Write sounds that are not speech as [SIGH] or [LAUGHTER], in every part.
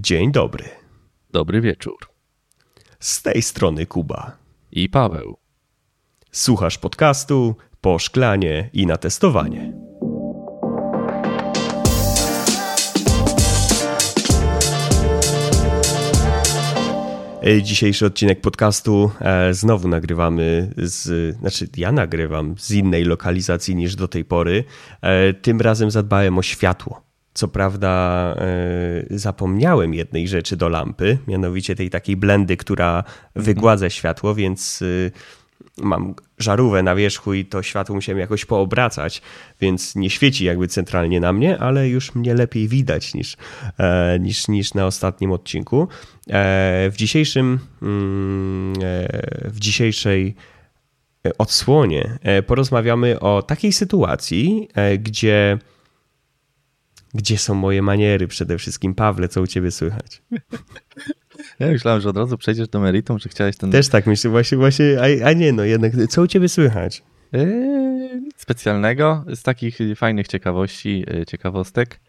Dzień dobry. Dobry wieczór. Z tej strony Kuba. I Paweł. Słuchasz podcastu po szklanie i na testowanie. E, Dzisiejszy odcinek podcastu e, znowu nagrywamy z, znaczy ja nagrywam z innej lokalizacji niż do tej pory. E, Tym razem zadbałem o światło. Co prawda e, zapomniałem jednej rzeczy do lampy, mianowicie tej takiej blendy, która wygładza światło, więc e, mam żarówkę na wierzchu i to światło musiałem jakoś poobracać, więc nie świeci jakby centralnie na mnie, ale już mnie lepiej widać niż, e, niż, niż na ostatnim odcinku. E, W dzisiejszym mm, w dzisiejszej odsłonie porozmawiamy o takiej sytuacji, gdzie gdzie są moje maniery przede wszystkim? Pawle, co u ciebie słychać? [LAUGHS] Ja myślałem, że od razu przejdziesz do meritum, że chciałeś ten... Też tak myślę, właśnie, właśnie a, a nie no, jednak, co u ciebie słychać? Nic specjalnego. Z takich fajnych ciekawości, e, ciekawostek,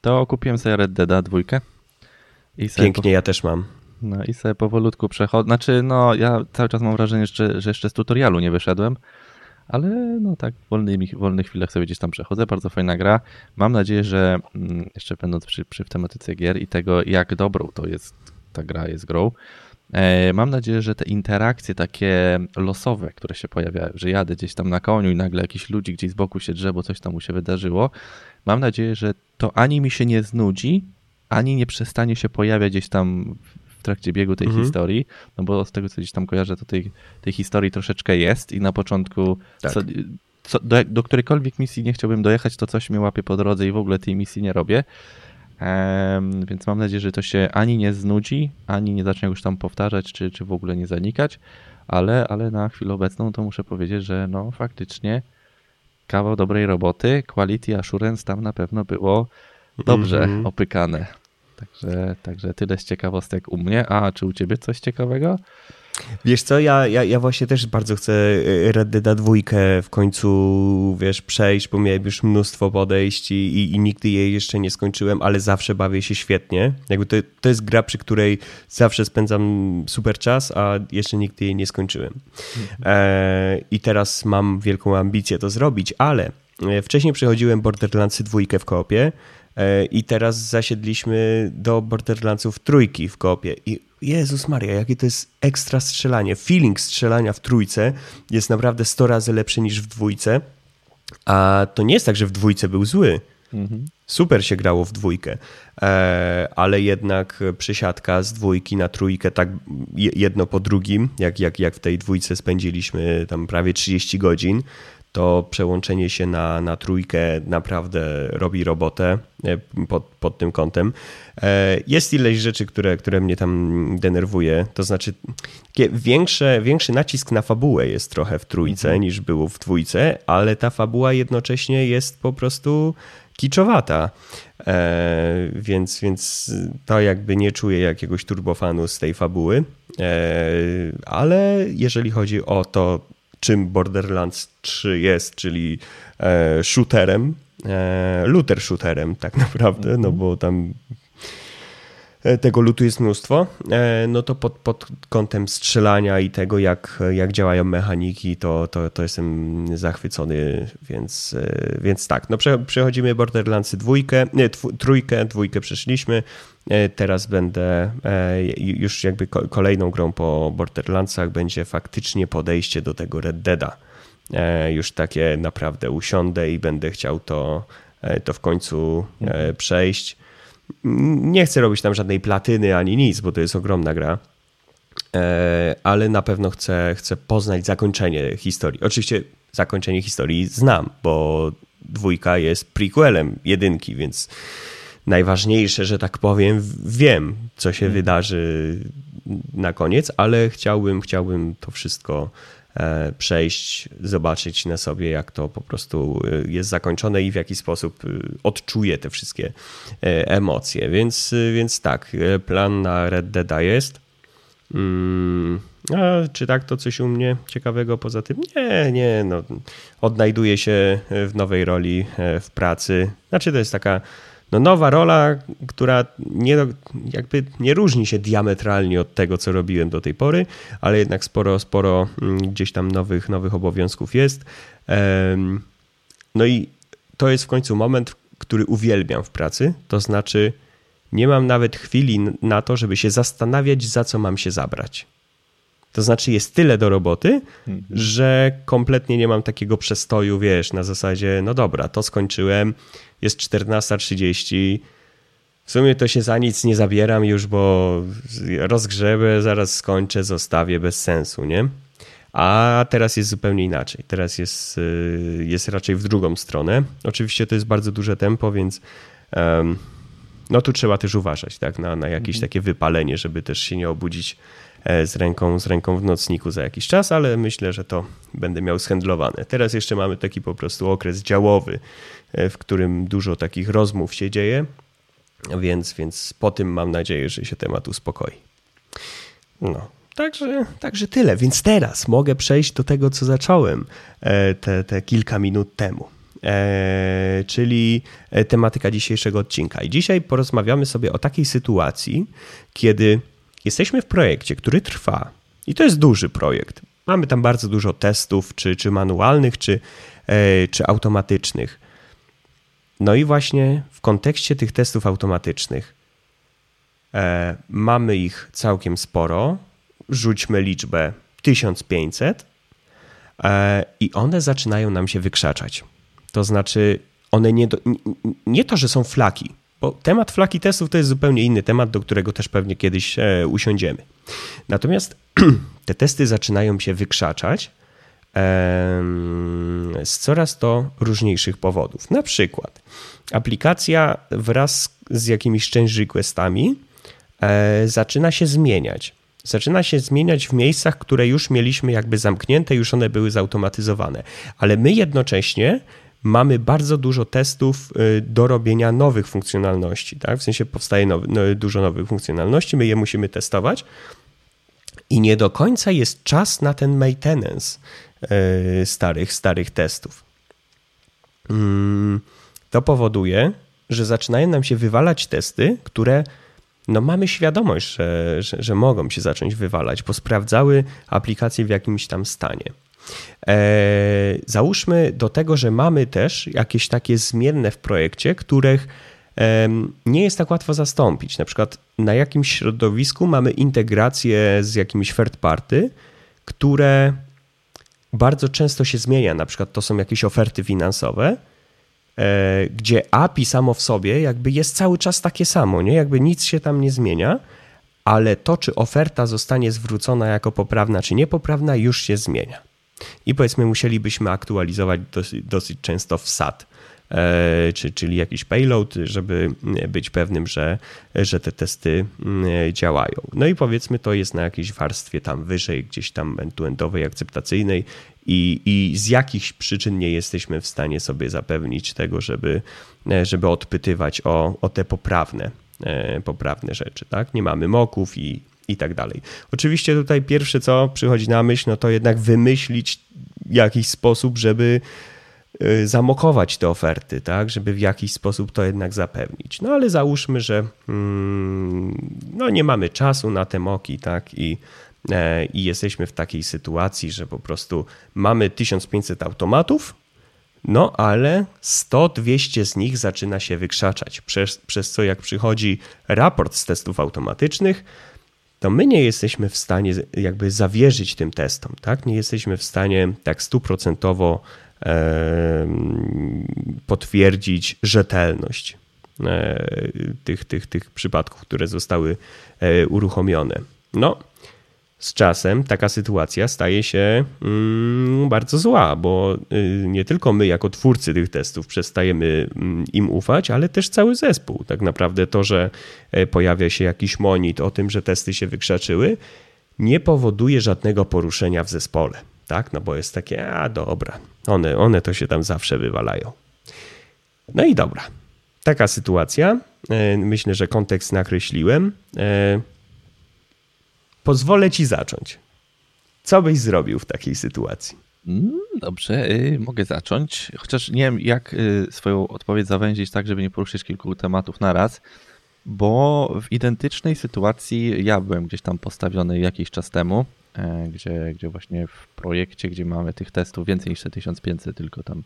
to kupiłem sobie Red. I sobie Pięknie, ja też mam. Po, no i sobie powolutku przechodzę. Znaczy, no ja cały czas mam wrażenie, że, że jeszcze z tutorialu nie wyszedłem, ale no tak, w wolnych, wolnych chwilach sobie gdzieś tam przechodzę. Bardzo fajna gra. Mam nadzieję, że mm, jeszcze będąc przy, przy tematyce gier i tego, jak dobrą to jest, ta gra jest grą, e, mam nadzieję, że te interakcje takie losowe, które się pojawiają, że jadę gdzieś tam na koniu i nagle jakiś ludzi gdzieś z boku się drze, bo coś tam mu się wydarzyło, mam nadzieję, że to ani mi się nie znudzi, ani nie przestanie się pojawiać gdzieś tam w trakcie biegu tej Mhm. historii, no bo z tego co gdzieś tam kojarzę, to tej, tej historii troszeczkę jest i na początku Tak. co, co, do, do którejkolwiek misji nie chciałbym dojechać, to coś mnie łapie po drodze i w ogóle tej misji nie robię. Em, więc mam nadzieję, że to się ani nie znudzi, ani nie zacznie już tam powtarzać, czy, czy w ogóle nie zanikać, ale, ale na chwilę obecną to muszę powiedzieć, że no faktycznie kawał dobrej roboty, quality assurance tam na pewno było dobrze Mhm. opykane. Także, także tyle z ciekawostek u mnie. A czy u ciebie coś ciekawego? Wiesz co, ja, ja, ja właśnie też bardzo chcę e, Red Dead dwójkę w końcu, wiesz, przejść, bo miałem już mnóstwo podejść i, i, i nigdy jej jeszcze nie skończyłem, ale zawsze bawię się świetnie. Jakby to, to jest gra, przy której zawsze spędzam super czas, a jeszcze nigdy jej nie skończyłem. E, I teraz mam wielką ambicję to zrobić, ale e, wcześniej przechodziłem Borderlandsy dwójkę w koopie i teraz zasiedliśmy do Borderlandsów trójki w koopie i Jezus Maria, jakie to jest ekstra strzelanie. Feeling strzelania w trójce jest naprawdę 100 razy lepszy niż w dwójce, a to nie jest tak, że w dwójce był zły. Super się grało w dwójkę, e, ale jednak przesiadka z dwójki na trójkę, tak je- jedno po drugim, jak, jak, jak w tej dwójce spędziliśmy tam prawie 30 godzin, to przełączenie się na, na trójkę naprawdę robi robotę e, pod, pod tym kątem. E, Jest ileś rzeczy, które, które mnie tam denerwuje, to znaczy większe, większy nacisk na fabułę jest trochę w trójce niż było w dwójce, ale ta fabuła jednocześnie jest po prostu kiczowata. E, więc, więc to jakby nie czuję jakiegoś turbofanu z tej fabuły. E, ale jeżeli chodzi o to, czym Borderlands 3 jest, czyli e, shooterem, e, looter shooterem tak [LAUGHS] naprawdę, no bo tam tego lutu jest mnóstwo, e, no to pod, pod kątem strzelania i tego, jak, jak działają mechaniki, to, to, to jestem zachwycony, więc, e, więc tak. No prze, przechodzimy Borderlandsy dwójkę, nie, trójkę, dwójkę przeszliśmy, E, teraz będę e, już jakby ko- kolejną grą po Borderlandsach będzie faktycznie podejście do tego Red Deada. E, Już takie naprawdę usiądę i będę chciał to, e, to w końcu e, przejść. Nie chcę robić tam żadnej platyny ani nic, bo to jest ogromna gra. E, ale na pewno chcę, chcę poznać zakończenie historii. Oczywiście zakończenie historii znam, bo dwójka jest prequelem jedynki, więc najważniejsze, że tak powiem, wiem, co się wydarzy na koniec, ale chciałbym, chciałbym to wszystko przejść, zobaczyć na sobie, jak to po prostu e, jest zakończone i w jaki sposób e, odczuję te wszystkie e, emocje. Więc, e, więc tak, e, plan na Red Deada jest. Mm, a czy tak to coś u mnie ciekawego poza tym? Nie, nie, no, odnajduję się w nowej roli e, w pracy. Znaczy to jest taka no nowa rola, która nie, jakby nie różni się diametralnie od tego, co robiłem do tej pory, ale jednak sporo, sporo mm, gdzieś tam nowych, nowych obowiązków jest. No i to jest w końcu moment, który uwielbiam w pracy, to znaczy nie mam nawet chwili na to, żeby się zastanawiać, za co mam się zabrać. To znaczy jest tyle do roboty, mhm. że kompletnie nie mam takiego przestoju, wiesz, na zasadzie, no dobra, to skończyłem, jest 14.30, w sumie to się za nic nie zabieram już, bo rozgrzebę, zaraz skończę, zostawię bez sensu, nie? A teraz jest zupełnie inaczej. Teraz jest, y, jest raczej w drugą stronę. Oczywiście to jest bardzo duże tempo, więc um, no tu trzeba też uważać tak, na, na jakieś mhm. takie wypalenie, żeby też się nie obudzić z ręką, z ręką w nocniku za jakiś czas, ale myślę, że to będę miał schędlowane. Teraz jeszcze mamy taki po prostu okres działowy, e, w którym dużo takich rozmów się dzieje, więc, więc po tym mam nadzieję, że się temat uspokoi. No, Także, także tyle. Więc teraz mogę przejść do tego, co zacząłem e, te, te kilka minut temu. E, czyli tematyka dzisiejszego odcinka. I dzisiaj porozmawiamy sobie o takiej sytuacji, kiedy jesteśmy w projekcie, który trwa. I to jest duży projekt. Mamy tam bardzo dużo testów, czy, czy manualnych, czy, e, czy automatycznych. No i właśnie w kontekście tych testów automatycznych mamy ich całkiem sporo rzućmy liczbę 1500 e, i one zaczynają nam się wykrzaczać. To znaczy, one nie, do, nie to, że są flaki, bo temat flaki testów to jest zupełnie inny temat, do którego też pewnie kiedyś e, usiądziemy. Natomiast [CLEARS THROAT] te testy zaczynają się wykrzaczać z coraz to różniejszych powodów. Na przykład aplikacja wraz z jakimiś change requestami e, zaczyna się zmieniać zaczyna się zmieniać w miejscach, które już mieliśmy jakby zamknięte, już one były zautomatyzowane. Ale my jednocześnie mamy bardzo dużo testów y, do robienia nowych funkcjonalności. Tak? W sensie powstaje nowy, no, dużo nowych funkcjonalności, my je musimy testować. I nie do końca jest czas na ten maintenance y, starych, starych testów. Mm, to powoduje, że zaczynają nam się wywalać testy, które no mamy świadomość, że, że, że mogą się zacząć wywalać, bo sprawdzały aplikacje w jakimś tam stanie. E, załóżmy do tego, że mamy też jakieś takie zmienne w projekcie, których nie jest tak łatwo zastąpić. Na przykład na jakimś środowisku mamy integrację z jakimś third party, które bardzo często się zmienia. Na przykład to są jakieś oferty finansowe E, gdzie API samo w sobie jakby jest cały czas takie samo, nie? Jakby nic się tam nie zmienia, ale to, czy oferta zostanie zwrócona jako poprawna, czy niepoprawna, już się zmienia. I powiedzmy, musielibyśmy aktualizować dosyć, dosyć często wsad, e, czy, czyli jakiś payload, żeby być pewnym, że, że te testy mm, działają. No i powiedzmy, to jest na jakiejś warstwie tam wyżej, gdzieś tam end-to-endowej, akceptacyjnej i, i z jakichś przyczyn nie jesteśmy w stanie sobie zapewnić tego, żeby, e, żeby odpytywać o, o te poprawne, e, poprawne rzeczy. Tak? Nie mamy moków i, i tak dalej. Oczywiście tutaj pierwsze, co przychodzi na myśl, no to jednak wymyślić jakiś sposób, żeby e, zamokować te oferty, tak, żeby w jakiś sposób to jednak zapewnić. No ale załóżmy, że mm, no, nie mamy czasu na te moki, tak, i E, i jesteśmy w takiej sytuacji, że po prostu mamy 1500 automatów, no ale 100-200 z nich zaczyna się wykrzaczać, przez, przez co jak przychodzi raport z testów automatycznych, to my nie jesteśmy w stanie jakby zawierzyć tym testom, tak? Nie jesteśmy w stanie tak stuprocentowo potwierdzić rzetelność e, tych, tych, tych przypadków, które zostały e, uruchomione. No, z czasem taka sytuacja staje się mm, bardzo zła, bo y, nie tylko my, jako twórcy tych testów, przestajemy mm, im ufać, ale też cały zespół. Tak naprawdę to, że e, pojawia się jakiś monit o tym, że testy się wykrzaczyły, nie powoduje żadnego poruszenia w zespole. Tak? No bo jest takie, a dobra, one, one to się tam zawsze wywalają. No i dobra. Taka sytuacja. E, myślę, że kontekst nakreśliłem. Pozwolę ci zacząć. Co byś zrobił w takiej sytuacji? Dobrze, y, mogę zacząć. Chociaż nie wiem, jak y, swoją odpowiedź zawęzić tak, żeby nie poruszyć kilku tematów na raz, bo w identycznej sytuacji ja byłem gdzieś tam postawiony jakiś czas temu, e, gdzie, gdzie właśnie w projekcie, gdzie mamy tych testów więcej niż te 1500, tylko tam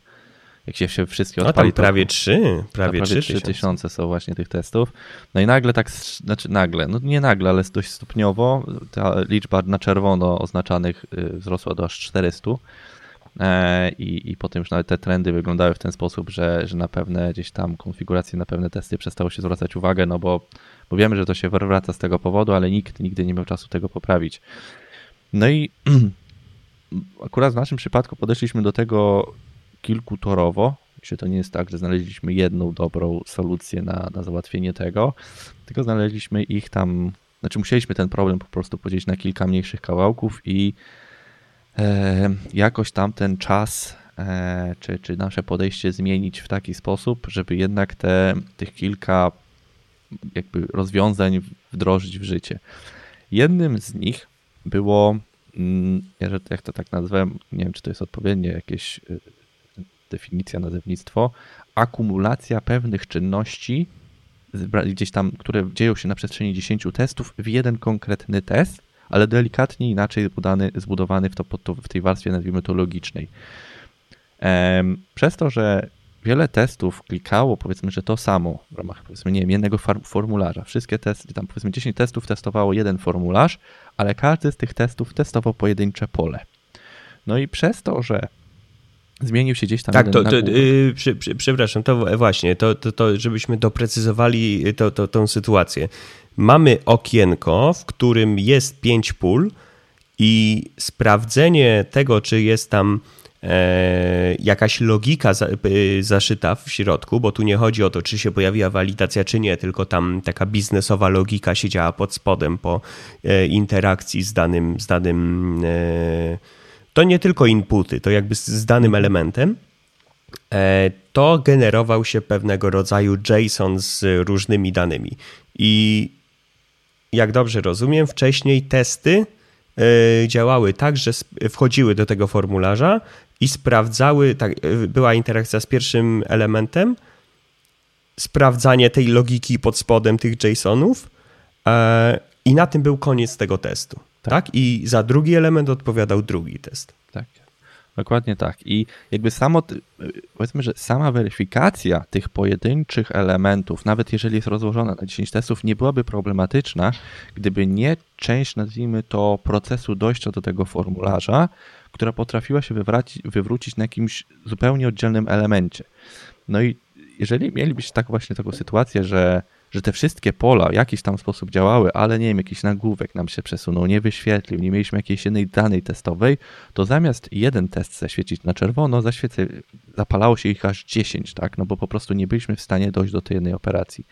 jak się, się wszystkie no odpali, tam prawie trzy, prawie, trzy tysiące są właśnie tych testów. No i nagle tak, znaczy nagle, no nie nagle, ale dość stopniowo ta liczba na czerwono oznaczanych y, wzrosła do aż 400. E, I, I potem już nawet te trendy wyglądały w ten sposób, że, że na pewne gdzieś tam konfiguracje, na pewne testy przestało się zwracać uwagę, no bo, bo wiemy, że to się wraca z tego powodu, ale nikt nigdy nie miał czasu tego poprawić. No i [CLEARS THROAT] akurat w naszym przypadku podeszliśmy do tego kilkutorowo, że to nie jest tak, że znaleźliśmy jedną dobrą solucję na, na załatwienie tego, tylko znaleźliśmy ich tam, znaczy musieliśmy ten problem po prostu podzielić na kilka mniejszych kawałków i e, jakoś tam ten czas e, czy, czy nasze podejście zmienić w taki sposób, żeby jednak te, tych kilka jakby rozwiązań wdrożyć w życie. Jednym z nich było, mm, jak to tak nazwałem, nie wiem czy to jest odpowiednie jakieś y, definicja, nazewnictwo, akumulacja pewnych czynności, gdzieś tam, które dzieją się na przestrzeni 10 testów w jeden konkretny test, ale delikatnie inaczej zbudowany, zbudowany w, to, w tej warstwie, nazwijmy to logicznej. Przez to, że wiele testów klikało, powiedzmy, że to samo w ramach, powiedzmy, nie wiem, jednego formularza. Wszystkie testy, tam powiedzmy 10 testów testowało jeden formularz, ale każdy z tych testów testował pojedyncze pole. No i przez to, że zmienił się gdzieś tam. Tak, to, to yy, przy, przy, przepraszam, to właśnie, to, to, to żebyśmy doprecyzowali to, to, tą sytuację. Mamy okienko, w którym jest pięć pól i sprawdzenie tego, czy jest tam e, jakaś logika za, e, zaszyta w środku, bo tu nie chodzi o to, czy się pojawiła walidacja, czy nie, tylko tam taka biznesowa logika siedziała pod spodem po e, interakcji z danym, z danym e, to nie tylko inputy, to jakby z danym elementem, e, to generował się pewnego rodzaju JSON z różnymi danymi. I jak dobrze rozumiem, wcześniej testy e, działały tak, że wchodziły do tego formularza i sprawdzały, tak, e, była interakcja z pierwszym elementem, sprawdzanie tej logiki pod spodem tych JSONów i na tym był koniec tego testu. Tak. tak. I za drugi element odpowiadał drugi test. Tak. Dokładnie tak. I jakby samo, powiedzmy, że sama weryfikacja tych pojedynczych elementów, nawet jeżeli jest rozłożona na 10 testów, nie byłaby problematyczna, gdyby nie część, nazwijmy to, procesu dojścia do tego formularza, która potrafiła się wywrócić na jakimś zupełnie oddzielnym elemencie. No i jeżeli mielibyście tak właśnie taką sytuację, że że te wszystkie pola w jakiś tam sposób działały, ale nie wiem, jakiś nagłówek nam się przesunął, nie wyświetlił, nie mieliśmy jakiejś jednej danej testowej, to zamiast jeden test zaświecić na czerwono, zaświecę, zapalało się ich aż 10, tak? No bo po prostu nie byliśmy w stanie dojść do tej jednej operacji.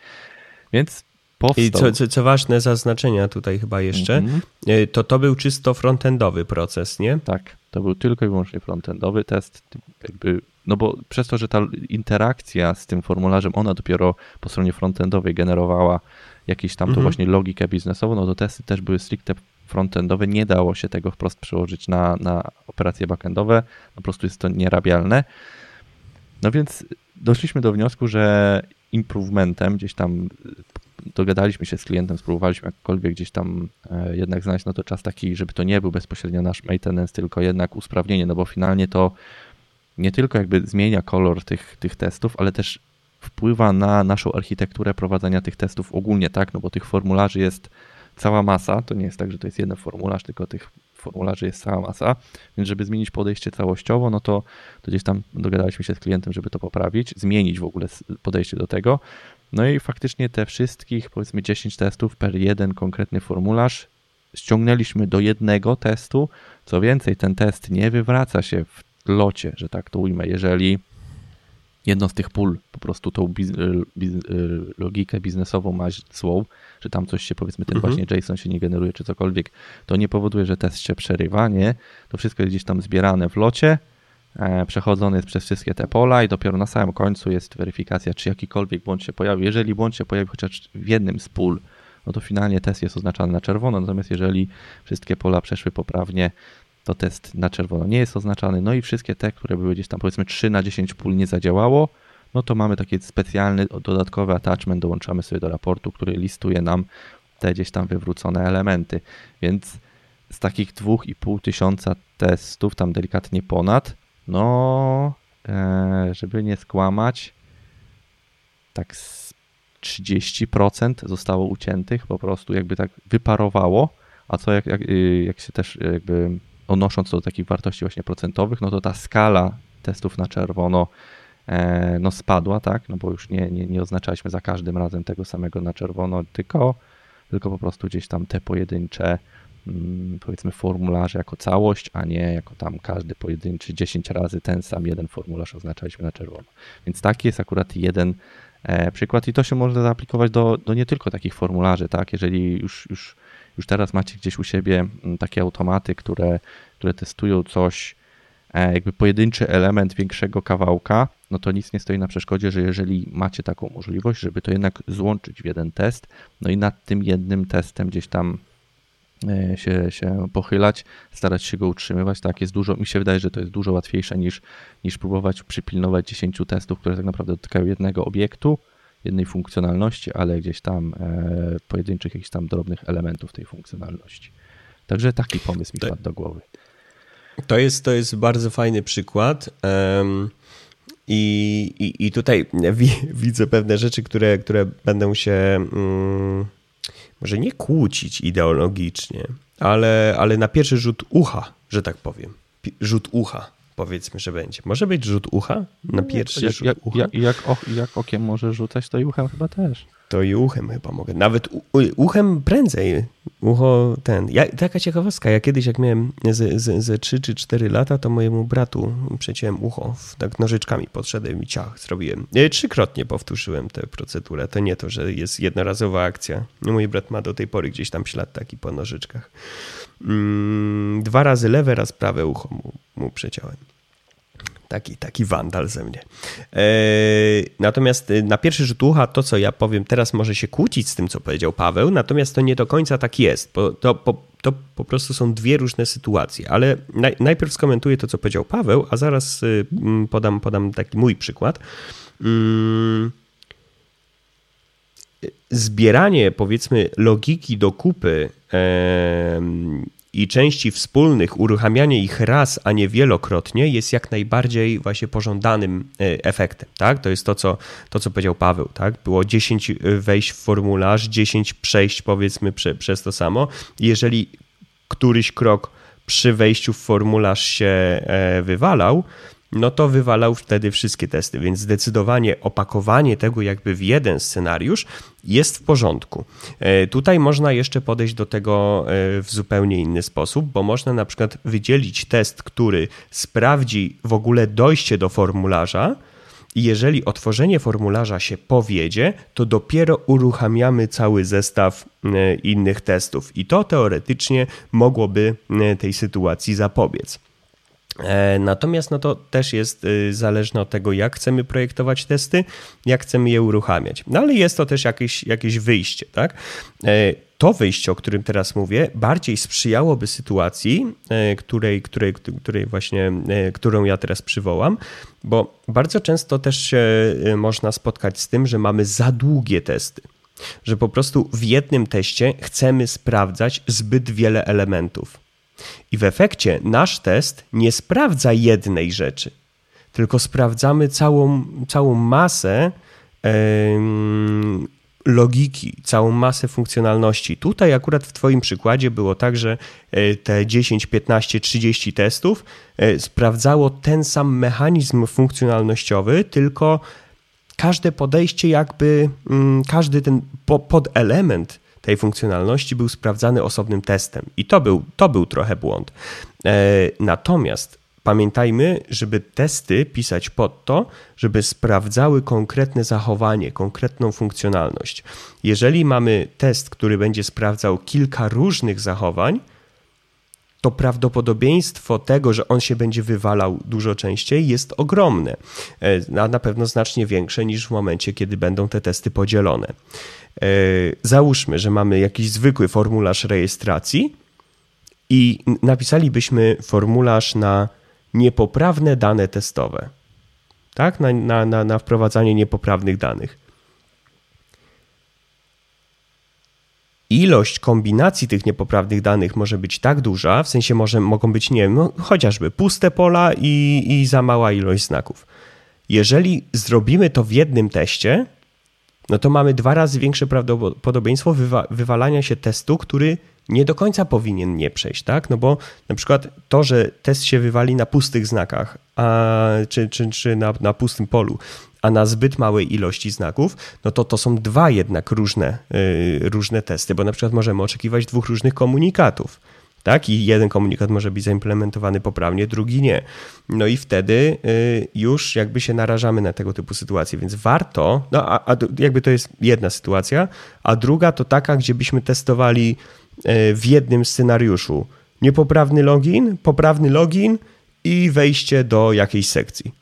Więc Powstał. I co, co, co, ważne zaznaczenia tutaj chyba jeszcze, mm -hmm. to to był czysto frontendowy proces, nie? Tak, to był tylko i wyłącznie frontendowy test, jakby no bo przez to, że ta interakcja z tym formularzem, ona dopiero po stronie frontendowej generowała jakąś tam mhm. właśnie logikę biznesową, no to testy też były stricte frontendowe, nie dało się tego wprost przełożyć na, na operacje backendowe, po prostu jest to nierabialne. No więc doszliśmy do wniosku, że improvementem gdzieś tam dogadaliśmy się z klientem, spróbowaliśmy jakkolwiek gdzieś tam e, jednak znaleźć no to czas taki, żeby to nie był bezpośrednio nasz maintenance, tylko jednak usprawnienie, no bo finalnie to nie tylko jakby zmienia kolor tych, tych testów, ale też wpływa na naszą architekturę prowadzenia tych testów ogólnie, tak? No bo tych formularzy jest cała masa. To nie jest tak, że to jest jeden formularz, tylko tych formularzy jest cała masa. Więc żeby zmienić podejście całościowo, no to, to gdzieś tam dogadaliśmy się z klientem, żeby to poprawić, zmienić w ogóle podejście do tego. No i faktycznie te wszystkich, powiedzmy 10 testów per jeden konkretny formularz ściągnęliśmy do jednego testu. Co więcej, ten test nie wywraca się w locie, że tak to ujmę, jeżeli jedno z tych pól po prostu tą biz, biz, logikę biznesową ma złą, że tam coś się powiedzmy ten mhm. właśnie JSON się nie generuje czy cokolwiek, to nie powoduje, że test się przerywa, nie? To wszystko jest gdzieś tam zbierane w locie, e, przechodzony jest przez wszystkie te pola i dopiero na samym końcu jest weryfikacja, czy jakikolwiek błąd się pojawił. Jeżeli błąd się pojawi chociaż w jednym z pól, no to finalnie test jest oznaczany na czerwono, natomiast jeżeli wszystkie pola przeszły poprawnie, to test na czerwono nie jest oznaczany. No i wszystkie te, które były gdzieś tam powiedzmy 3 na 10 pól nie zadziałało, no to mamy taki specjalny, dodatkowy attachment, dołączamy sobie do raportu, który listuje nam te gdzieś tam wywrócone elementy. Więc z takich 2,5 tysiąca testów, tam delikatnie ponad, no, e, żeby nie skłamać, tak 30% zostało uciętych, po prostu jakby tak wyparowało, a co jak, jak, y, jak się też jakby odnosząc do takich wartości właśnie procentowych, no to ta skala testów na czerwono e, no spadła, tak, no bo już nie, nie, nie oznaczaliśmy za każdym razem tego samego na czerwono, tylko, tylko po prostu gdzieś tam te pojedyncze mm, powiedzmy formularze jako całość, a nie jako tam każdy pojedynczy 10 razy ten sam jeden formularz oznaczaliśmy na czerwono. Więc taki jest akurat jeden e, przykład i to się może zaaplikować do, do nie tylko takich formularzy, tak, jeżeli już, już już teraz macie gdzieś u siebie mm, takie automaty, które, które testują coś, e, jakby pojedynczy element większego kawałka, no to nic nie stoi na przeszkodzie, że jeżeli macie taką możliwość, żeby to jednak złączyć w jeden test, no i nad tym jednym testem gdzieś tam e, się, się pochylać, starać się go utrzymywać, tak jest dużo, mi się wydaje, że to jest dużo łatwiejsze niż, niż próbować przypilnować 10 testów, które tak naprawdę dotykają jednego obiektu, jednej funkcjonalności, ale gdzieś tam e, pojedynczych jakichś tam drobnych elementów tej funkcjonalności. Także taki pomysł mi padł do głowy. To jest, to jest bardzo fajny przykład. Um, i, i, I tutaj [LAUGHS] widzę pewne rzeczy, które, które będą się um, może nie kłócić ideologicznie, ale, ale na pierwszy rzut ucha, że tak powiem. Rzut ucha powiedzmy, że będzie. Może być rzut ucha na pierwszy jak, rzut jak, ucha? Jak, jak, jak okiem może rzucać, to i uchem chyba też. To i uchem chyba mogę. Nawet u, uchem prędzej. Ucho ten. Ja, taka ciekawostka. Ja kiedyś jak miałem ze, ze, ze 3 czy 4 lata, to mojemu bratu przeciąłem ucho. Tak nożyczkami podszedłem i ciach zrobiłem. Trzykrotnie powtórzyłem tę procedurę. To nie to, że jest jednorazowa akcja. Mój brat ma do tej pory gdzieś tam ślad taki po nożyczkach. Mm, dwa razy lewe, raz prawe ucho mu, mu przeciąłem. Taki, taki wandal ze mnie. E, natomiast y, na pierwszy rzut ucha to, co ja powiem teraz, może się kłócić z tym, co powiedział Paweł, natomiast to nie do końca tak jest, bo to po, to po prostu są dwie różne sytuacje. Ale naj, najpierw skomentuję to, co powiedział Paweł, a zaraz mm, podam, podam taki mój przykład. Mm, zbieranie, powiedzmy, logiki do kupy i części wspólnych, uruchamianie ich raz, a nie wielokrotnie jest jak najbardziej właśnie pożądanym e, efektem. Tak? To jest to co, to, co powiedział Paweł. Tak? Było 10 wejść w formularz, 10 przejść powiedzmy prze, przez to samo. Jeżeli któryś krok przy wejściu w formularz się e, wywalał, no to wywalał wtedy wszystkie testy, więc zdecydowanie opakowanie tego jakby w jeden scenariusz jest w porządku. E, tutaj można jeszcze podejść do tego e, w zupełnie inny sposób, bo można na przykład wydzielić test, który sprawdzi w ogóle dojście do formularza, i jeżeli otworzenie formularza się powiedzie, to dopiero uruchamiamy cały zestaw e, innych testów. I to teoretycznie mogłoby tej sytuacji zapobiec. E, natomiast no to też jest y, zależne od tego, jak chcemy projektować testy, jak chcemy je uruchamiać. No ale jest to też jakieś, jakieś wyjście, tak? E, to wyjście, o którym teraz mówię, bardziej sprzyjałoby sytuacji, e, której, której, której właśnie, którą ja teraz przywołam, bo bardzo często też się można spotkać z tym, że mamy za długie testy że po prostu w jednym teście chcemy sprawdzać zbyt wiele elementów. I w efekcie nasz test nie sprawdza jednej rzeczy, tylko sprawdzamy całą, całą masę logiki, całą masę funkcjonalności. Tutaj akurat w Twoim przykładzie było tak, że e, te 10, 15, 30 testów e, sprawdzało ten sam mechanizm funkcjonalnościowy, tylko każde podejście, jakby mm, każdy ten podelement tej funkcjonalności był sprawdzany osobnym testem. I to był, to był trochę błąd. E, natomiast pamiętajmy, żeby testy pisać pod to, żeby sprawdzały konkretne zachowanie, konkretną funkcjonalność. Jeżeli mamy test, który będzie sprawdzał kilka różnych zachowań, to prawdopodobieństwo tego, że on się będzie wywalał dużo częściej, jest ogromne, e, a na pewno znacznie większe niż w momencie, kiedy będą te testy podzielone. E, załóżmy, że mamy jakiś zwykły formularz rejestracji i napisalibyśmy formularz na niepoprawne dane testowe. Tak? Na, na, na, na wprowadzanie niepoprawnych danych. Ilość kombinacji tych niepoprawnych danych może być tak duża, w sensie może, mogą być, nie wiem, no, chociażby puste pola i, i za mała ilość znaków. Jeżeli zrobimy to w jednym teście, no to mamy dwa razy większe prawdopodobieństwo wywa wywalania się testu, który nie do końca powinien nie przejść, tak? No bo na przykład to, że test się wywali na pustych znakach, a, czy, czy, czy na, na pustym polu, a na zbyt małej ilości znaków, no to to są dwa jednak różne, yy, różne testy, bo na przykład możemy oczekiwać dwóch różnych komunikatów. Tak? I jeden komunikat może być zaimplementowany poprawnie, drugi nie. No i wtedy y, już jakby się narażamy na tego typu sytuacje, więc warto, no a, a jakby to jest jedna sytuacja, a druga to taka, gdzie byśmy testowali y, w jednym scenariuszu niepoprawny login, poprawny login i wejście do jakiejś sekcji.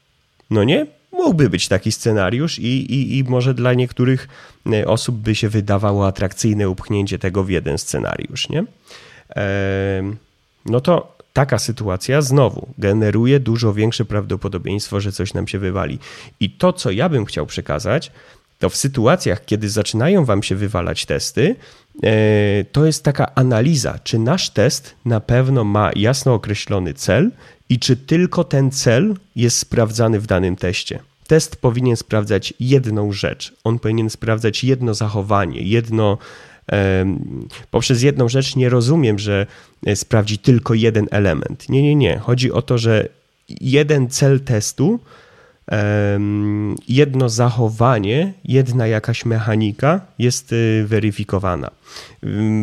No nie? Mógłby być taki scenariusz i, i, i może dla niektórych y, osób by się wydawało atrakcyjne upchnięcie tego w jeden scenariusz, nie? no to taka sytuacja znowu generuje dużo większe prawdopodobieństwo, że coś nam się wywali. I to, co ja bym chciał przekazać, to w sytuacjach, kiedy zaczynają wam się wywalać testy, e, to jest taka analiza, czy nasz test na pewno ma jasno określony cel i czy tylko ten cel jest sprawdzany w danym teście. Test powinien sprawdzać jedną rzecz. On powinien sprawdzać jedno zachowanie, jedno poprzez jedną rzecz nie rozumiem, że e, sprawdzi tylko jeden element. Nie, nie, nie. Chodzi o to, że jeden cel testu, jedno zachowanie, jedna jakaś mechanika jest e, weryfikowana.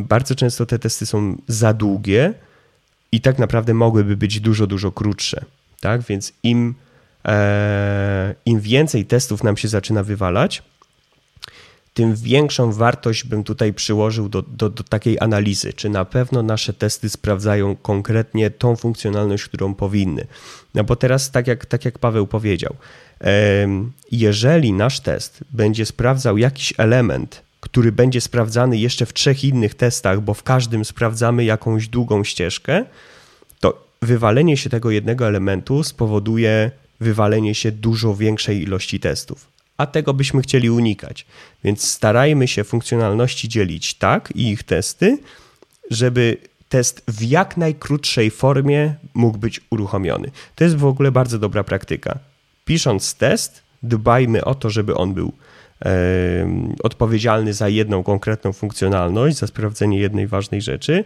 Bardzo często te testy są za długie i tak naprawdę mogłyby być dużo, dużo krótsze. Tak? Więc im, e, im więcej testów nam się zaczyna wywalać, tym większą wartość bym tutaj przyłożył do, do, do, takiej analizy, czy na pewno nasze testy sprawdzają konkretnie tą funkcjonalność, którą powinny. No bo teraz, tak jak, tak jak Paweł powiedział, jeżeli nasz test będzie sprawdzał jakiś element, który będzie sprawdzany jeszcze w trzech innych testach, bo w każdym sprawdzamy jakąś długą ścieżkę, to wywalenie się tego jednego elementu spowoduje wywalenie się dużo większej ilości testów a tego byśmy chcieli unikać. Więc starajmy się funkcjonalności dzielić tak i ich testy, żeby test w jak najkrótszej formie mógł być uruchomiony. To jest w ogóle bardzo dobra praktyka. Pisząc test, dbajmy o to, żeby on był odpowiedzialny za jedną konkretną funkcjonalność, za sprawdzenie jednej ważnej rzeczy,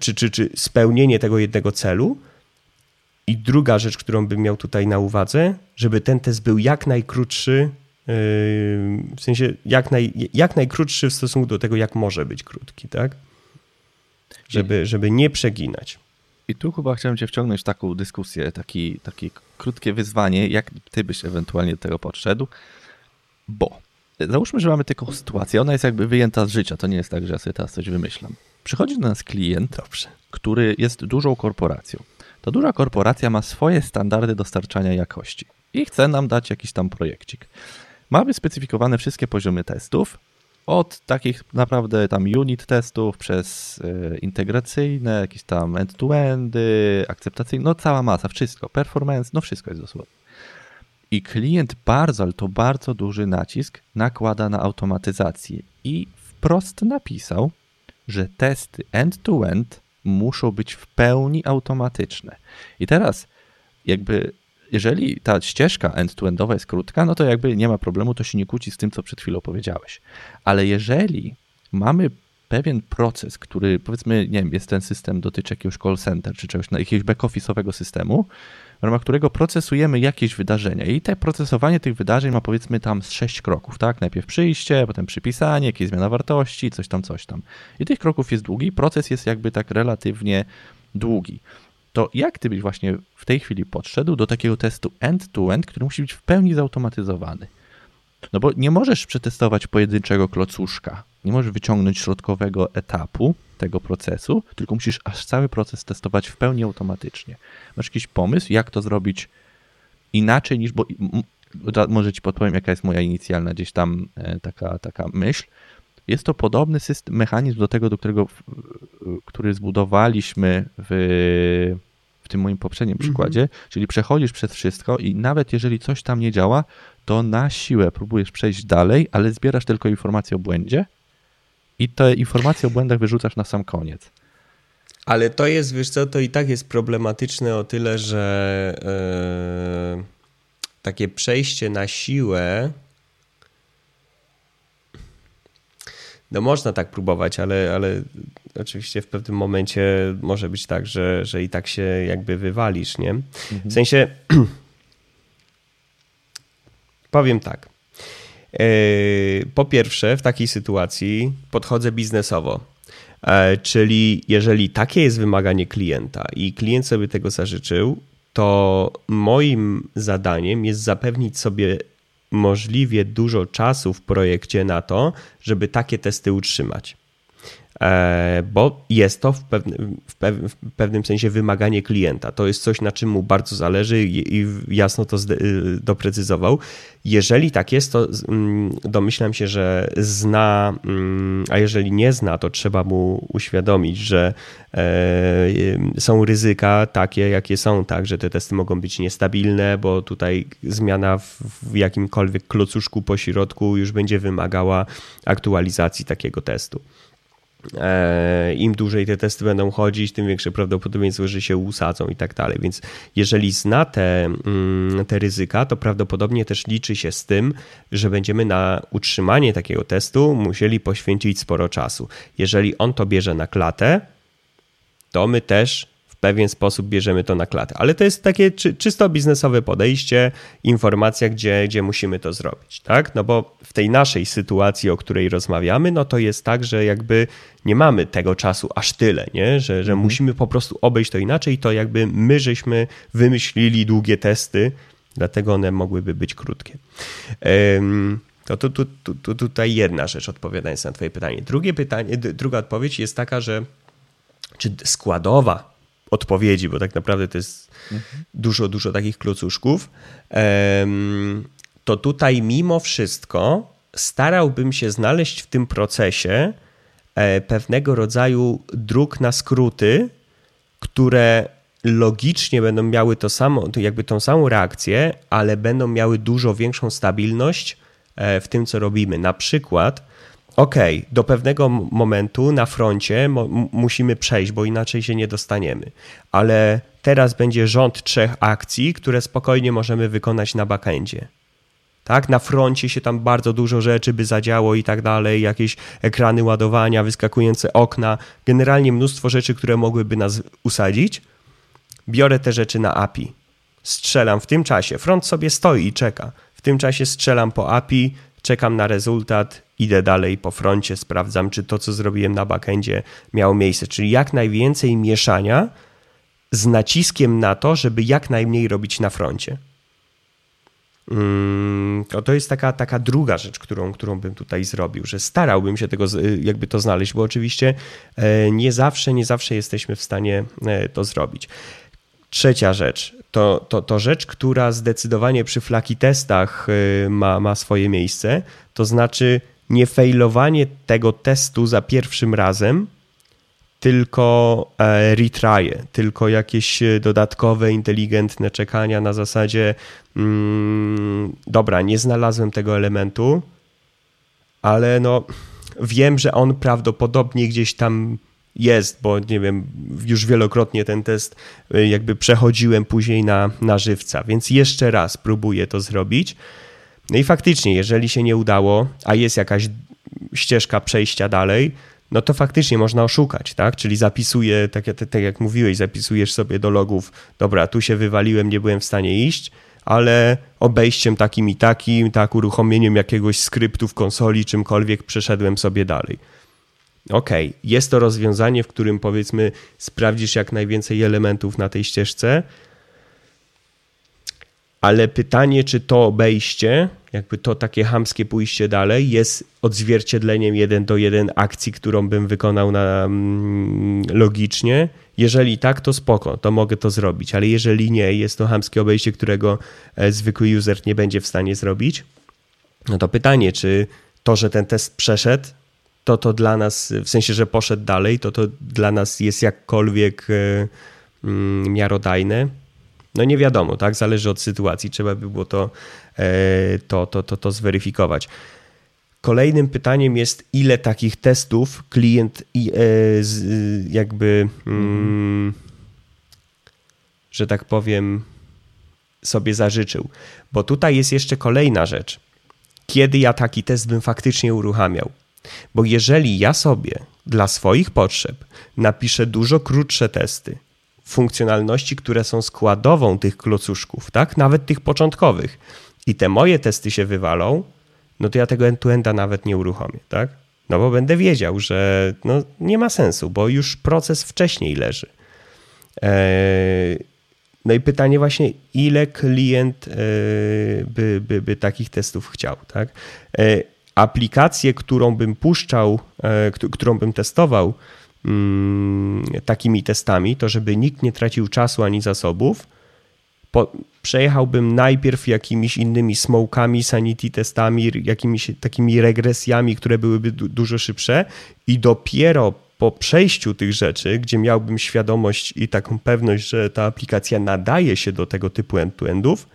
czy, czy, czy spełnienie tego jednego celu, i druga rzecz, którą bym miał tutaj na uwadze, żeby ten test był jak najkrótszy, w sensie jak, naj, jak najkrótszy w stosunku do tego, jak może być krótki, tak? Żeby, żeby nie przeginać. I tu chyba chciałem cię wciągnąć w taką dyskusję, taki, takie krótkie wyzwanie, jak ty byś ewentualnie do tego podszedł, bo załóżmy, że mamy taką sytuację, ona jest jakby wyjęta z życia, to nie jest tak, że ja sobie teraz coś wymyślam. Przychodzi do nas klient, Dobrze. który jest dużą korporacją to duża korporacja ma swoje standardy dostarczania jakości i chce nam dać jakiś tam projekcik. Mamy specyfikowane wszystkie poziomy testów, od takich naprawdę tam unit testów przez y, integracyjne, jakieś tam end-to-endy, akceptacyjne, no cała masa, wszystko, performance, no wszystko jest dosłownie. I klient bardzo, to bardzo duży nacisk nakłada na automatyzację i wprost napisał, że testy end-to-end muszą być w pełni automatyczne. I teraz, jakby, jeżeli ta ścieżka end-to-endowa jest krótka, no to jakby nie ma problemu, to się nie kłóci z tym, co przed chwilą powiedziałeś. Ale jeżeli mamy pewien proces, który powiedzmy, nie wiem, jest ten system, dotyczy jakiegoś call center czy czegoś, jakiegoś back-office'owego systemu, w ramach którego procesujemy jakieś wydarzenia. I te procesowanie tych wydarzeń ma powiedzmy tam z sześć kroków, tak? Najpierw przyjście, potem przypisanie, jakieś zmiana wartości, coś tam, coś tam. I tych kroków jest długi, proces jest jakby tak relatywnie długi. To jak ty byś właśnie w tej chwili podszedł do takiego testu end-to-end, -end, który musi być w pełni zautomatyzowany? No bo nie możesz przetestować pojedynczego klocuszka, nie możesz wyciągnąć środkowego etapu tego procesu, tylko musisz aż cały proces testować w pełni automatycznie. Masz jakiś pomysł, jak to zrobić inaczej niż, bo może ci podpowiem, jaka jest moja inicjalna gdzieś tam e, taka, taka myśl. Jest to podobny system, mechanizm do tego, do którego który zbudowaliśmy w, w tym moim poprzednim mhm. przykładzie, czyli przechodzisz przez wszystko i nawet jeżeli coś tam nie działa, to na siłę próbujesz przejść dalej, ale zbierasz tylko informacje o błędzie i te informacje o błędach wyrzucasz na sam koniec. Ale to jest, wiesz co, to i tak jest problematyczne o tyle, że yy, takie przejście na siłę. No można tak próbować, ale, ale oczywiście w pewnym momencie może być tak, że, że i tak się jakby wywalisz, nie? Mhm. W sensie [CLEARS THROAT] powiem tak. E, po pierwsze, w takiej sytuacji podchodzę biznesowo. E, czyli jeżeli takie jest wymaganie klienta i klient sobie tego zażyczył, to moim zadaniem jest zapewnić sobie możliwie dużo czasu w projekcie na to, żeby takie testy utrzymać. E, bo jest to w pewnym, w pewnym sensie wymaganie klienta. To jest coś, na czym mu bardzo zależy i jasno to doprecyzował. Jeżeli tak jest, to mm, domyślam się, że zna, mm, a jeżeli nie zna, to trzeba mu uświadomić, że e, są ryzyka takie, jakie są, tak, że te testy mogą być niestabilne, bo tutaj zmiana w jakimkolwiek klocuszku po środku już będzie wymagała aktualizacji takiego testu. E, Im dłużej te testy będą chodzić, tym większe prawdopodobieństwo, że się usadzą i tak dalej. Więc jeżeli zna te, mm, te ryzyka, to prawdopodobnie też liczy się z tym, że będziemy na utrzymanie takiego testu musieli poświęcić sporo czasu. Jeżeli on to bierze na klatę, to my też pewien sposób bierzemy to na klatę. Ale to jest takie czy, czysto biznesowe podejście, informacja, gdzie, gdzie musimy to zrobić, tak? No bo w tej naszej sytuacji, o której rozmawiamy, no to jest tak, że jakby nie mamy tego czasu aż tyle, nie? Że, że mhm. musimy po prostu obejść to inaczej, to jakby my żeśmy wymyślili długie testy, dlatego one mogłyby być krótkie. Um, to tu, tu, tu, tutaj jedna rzecz, odpowiadając na Twoje pytanie. Drugie pytanie. Druga odpowiedź jest taka, że czy składowa odpowiedzi, bo tak naprawdę to jest mhm. dużo, dużo takich klocuszków, to tutaj mimo wszystko starałbym się znaleźć w tym procesie e, pewnego rodzaju dróg na skróty, które logicznie będą miały to samo, jakby tą samą reakcję, ale będą miały dużo większą stabilność e, w tym, co robimy. Na przykład okej, okay, do pewnego momentu na froncie musimy przejść, bo inaczej się nie dostaniemy. Ale teraz będzie rząd trzech akcji, które spokojnie możemy wykonać na backendzie. Tak, na froncie się tam bardzo dużo rzeczy by zadziało i tak dalej, jakieś ekrany ładowania, wyskakujące okna, generalnie mnóstwo rzeczy, które mogłyby nas usadzić. Biorę te rzeczy na API. Strzelam w tym czasie. Front sobie stoi i czeka. W tym czasie strzelam po API, czekam na rezultat, idę dalej po froncie, sprawdzam, czy to, co zrobiłem na backendzie, miało miejsce. Czyli jak najwięcej mieszania z naciskiem na to, żeby jak najmniej robić na froncie. Mm, to, to jest taka, taka druga rzecz, którą, którą bym tutaj zrobił, że starałbym się tego jakby to znaleźć, bo oczywiście e, nie zawsze, nie zawsze jesteśmy w stanie e, to zrobić. Trzecia rzecz, to, to, to rzecz, która zdecydowanie przy flaki testach y, ma, ma swoje miejsce, to znaczy nie failowanie tego testu za pierwszym razem, tylko e, retryje, tylko jakieś e, dodatkowe, inteligentne czekania na zasadzie mm, dobra, nie znalazłem tego elementu, ale no wiem, że on prawdopodobnie gdzieś tam jest, bo nie wiem, już wielokrotnie ten test y, jakby przechodziłem później na, na żywca, więc jeszcze raz próbuję to zrobić. No i faktycznie, jeżeli się nie udało, a jest jakaś ścieżka przejścia dalej, no to faktycznie można oszukać, tak? Czyli zapisuję, tak, tak jak mówiłeś, zapisujesz sobie do logów, dobra, tu się wywaliłem, nie byłem w stanie iść, ale obejściem takim i takim, tak, uruchomieniem jakiegoś skryptu w konsoli, czymkolwiek przeszedłem sobie dalej ok, jest to rozwiązanie, w którym powiedzmy sprawdzisz jak najwięcej elementów na tej ścieżce, ale pytanie, czy to obejście, jakby to takie hamskie pójście dalej, jest odzwierciedleniem jeden do jeden akcji, którą bym wykonał na, mm, logicznie. Jeżeli tak, to spoko, to mogę to zrobić, ale jeżeli nie, jest to hamskie obejście, którego e, zwykły user nie będzie w stanie zrobić, no to pytanie, czy to, że ten test przeszedł, to to dla nas, w sensie, że poszedł dalej, to to dla nas jest jakkolwiek mm, miarodajne. No nie wiadomo, tak? Zależy od sytuacji. Trzeba by było to, to, to, to, to zweryfikować. Kolejnym pytaniem jest, ile takich testów klient jakby, mm, że tak powiem, sobie zażyczył. Bo tutaj jest jeszcze kolejna rzecz. Kiedy ja taki test bym faktycznie uruchamiał? Bo jeżeli ja sobie dla swoich potrzeb napiszę dużo krótsze testy, funkcjonalności, które są składową tych klocuszków, tak? Nawet tych początkowych, i te moje testy się wywalą, no to ja tego end-to-enda nawet nie uruchomię, tak? No bo będę wiedział, że no, nie ma sensu, bo już proces wcześniej leży. Eee, no i pytanie właśnie, ile klient e, by, by, by takich testów chciał, tak? E, aplikację, którą bym puszczał, e, którą bym testował takimi testami, to żeby nikt nie tracił czasu ani zasobów, po, przejechałbym najpierw jakimiś innymi smokami, sanity testami, jakimiś takimi regresjami, które byłyby du dużo szybsze i dopiero po przejściu tych rzeczy, gdzie miałbym świadomość i taką pewność, że ta aplikacja nadaje się do tego typu end-to-endów,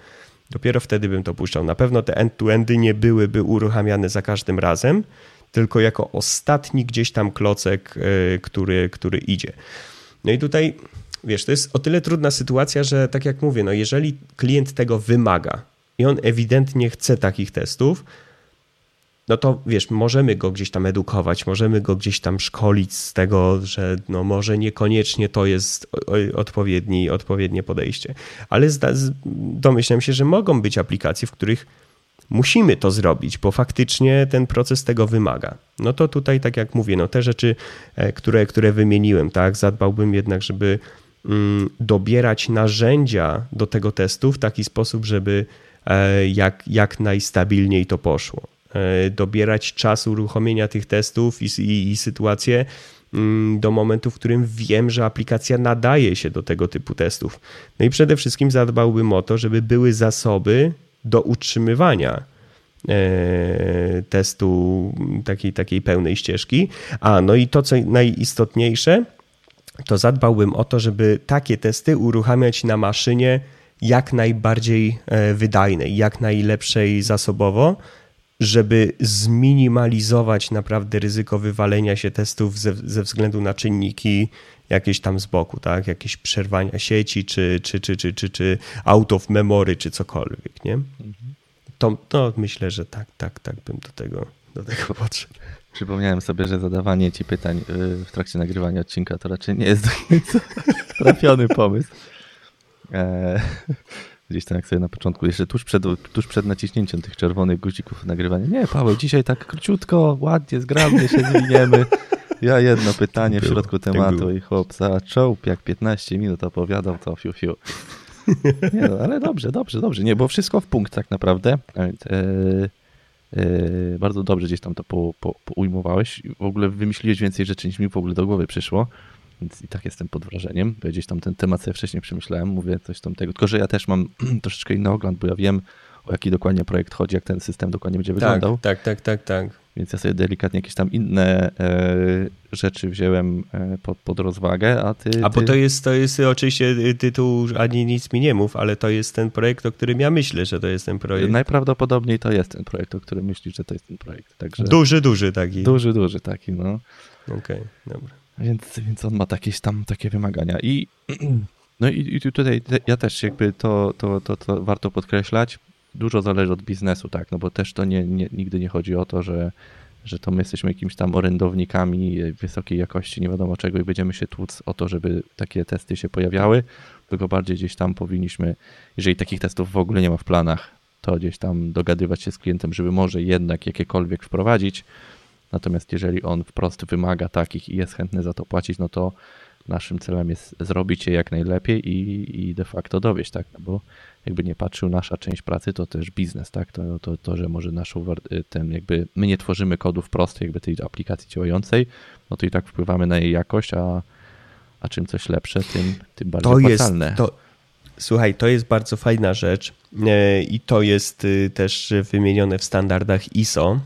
dopiero wtedy bym to puszczał. Na pewno te end-to-endy nie byłyby uruchamiane za każdym razem, tylko jako ostatni gdzieś tam klocek, e, który, który idzie. No i tutaj, wiesz, to jest o tyle trudna sytuacja, że tak jak mówię, no jeżeli klient tego wymaga i on ewidentnie chce takich testów, no to wiesz, możemy go gdzieś tam edukować, możemy go gdzieś tam szkolić z tego, że no może niekoniecznie to jest odpowiedni, odpowiednie podejście. Ale domyślam się, że mogą być aplikacje, w których musimy to zrobić, bo faktycznie ten proces tego wymaga. No to tutaj, tak jak mówię, no te rzeczy, e, które, które wymieniłem, tak, zadbałbym jednak, żeby mm, dobierać narzędzia do tego testu w taki sposób, żeby e, jak, jak najstabilniej to poszło. E, dobierać czas uruchomienia tych testów i, i, i sytuacje mm, do momentu, w którym wiem, że aplikacja nadaje się do tego typu testów. No i przede wszystkim zadbałbym o to, żeby były zasoby do utrzymywania e, testu takiej, takiej pełnej ścieżki. A no i to, co najistotniejsze, to zadbałbym o to, żeby takie testy uruchamiać na maszynie jak najbardziej e, wydajnej, jak najlepszej zasobowo, żeby zminimalizować naprawdę ryzyko wywalenia się testów ze, ze względu na czynniki jakieś tam z boku, tak? Jakieś przerwania sieci, czy, czy, czy, czy, czy, czy out of memory, czy cokolwiek, nie? To, to myślę, że tak, tak, tak bym do tego, do tego [LAUGHS] podszedł. Przypomniałem sobie, że zadawanie ci pytań y, w trakcie nagrywania odcinka to raczej nie jest do końca [LAUGHS] trafiony pomysł. Eee, Gdzieś tam jak sobie na początku, jeszcze tuż przed, tuż przed naciśnięciem tych czerwonych guzików nagrywania. Nie, Paweł, dzisiaj tak króciutko, ładnie, zgrabnie się zwiniemy. Ja jedno pytanie w środku tak tematu i chłop zaczął, jak 15 minut opowiadał, to fiu, fiu. Nie no, ale dobrze, dobrze, dobrze. Nie, bo wszystko w punkt tak naprawdę. E, e, bardzo dobrze gdzieś tam to po, po, ujmowałeś. W ogóle wymyśliłeś więcej rzeczy niż mi w ogóle do głowy przyszło. Więc i tak jestem pod wrażeniem. Bo gdzieś tam ten temat sobie wcześniej przemyślałem, mówię coś tam tego. Tylko, że ja też mam [CLEARS THROAT] troszeczkę inny ogląd, bo ja wiem, o jaki dokładnie projekt chodzi, jak ten system dokładnie będzie tak, wyglądał. Tak, tak, tak, tak. Więc ja sobie delikatnie jakieś tam inne e, rzeczy wziąłem e, pod, pod rozwagę, a ty... A bo to jest, to jest oczywiście tytuł, ani nic mi nie mów, ale to jest ten projekt, o którym ja myślę, że to jest ten projekt. Najprawdopodobniej to jest ten projekt, o którym myślisz, że to jest ten projekt. Także... Duży, duży taki. Duży, duży taki, no. Okej, okay, dobra. Więc, więc on ma jakieś tam takie wymagania. I, [CLEARS THROAT] no i, i tutaj ja też jakby to, to, to, to warto podkreślać. Dużo zależy od biznesu, tak, no bo też to nie, nie, nigdy nie chodzi o to, że, że to my jesteśmy jakimiś tam orędownikami wysokiej jakości, nie wiadomo czego i będziemy się tłuc o to, żeby takie testy się pojawiały, tylko bardziej gdzieś tam powinniśmy, jeżeli takich testów w ogóle nie ma w planach, to gdzieś tam dogadywać się z klientem, żeby może jednak jakiekolwiek wprowadzić, Natomiast jeżeli on wprost wymaga takich i jest chętny za to płacić, no to naszym celem jest zrobić je jak najlepiej i, i de facto dowieść, tak? No bo jakby nie patrzył nasza część pracy, to też biznes, tak? To, to, to że może naszą, ten jakby my nie tworzymy kodu wprost jakby tej aplikacji działającej, no to i tak wpływamy na jej jakość, a, a czym coś lepsze, tym, tym bardziej to. Jest, to, Słuchaj, to jest bardzo fajna rzecz e, i to jest y, też wymienione w standardach ISO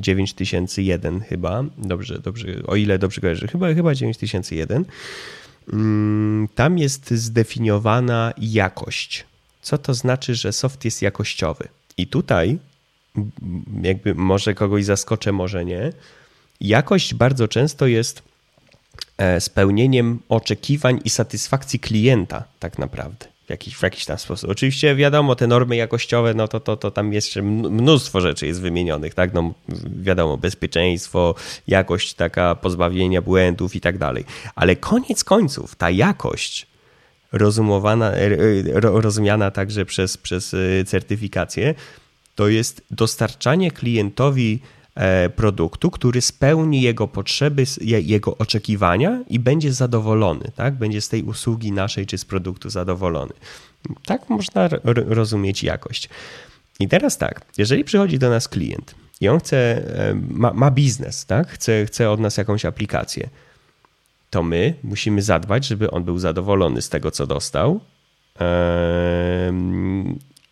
9001 e, chyba. Dobrze, dobrze, o ile dobrze kojarzę, chyba, chyba 9001. Mm, tam jest zdefiniowana jakość. Co to znaczy, że soft jest jakościowy? I tutaj jakby może kogoś zaskoczę, może nie. Jakość bardzo często jest e, spełnieniem oczekiwań i satysfakcji klienta, tak naprawdę. W jakiś, w jakiś tam sposób. Oczywiście wiadomo, te normy jakościowe, no to, to, to tam jeszcze mnóstwo rzeczy jest wymienionych, tak? No wiadomo, bezpieczeństwo, jakość taka pozbawienia błędów i tak dalej. Ale koniec końców, ta jakość rozumowana, e, e, rozumiana także przez, przez certyfikację, to jest dostarczanie klientowi e, produktu, który spełni jego potrzeby, jego oczekiwania i będzie zadowolony, tak? Będzie z tej usługi naszej czy z produktu zadowolony. Tak można rozumieć jakość. I teraz tak, jeżeli przychodzi do nas klient i on chce, e, ma, ma biznes, tak? Chce, chce od nas jakąś aplikację, to my musimy zadbać, żeby on był zadowolony z tego, co dostał.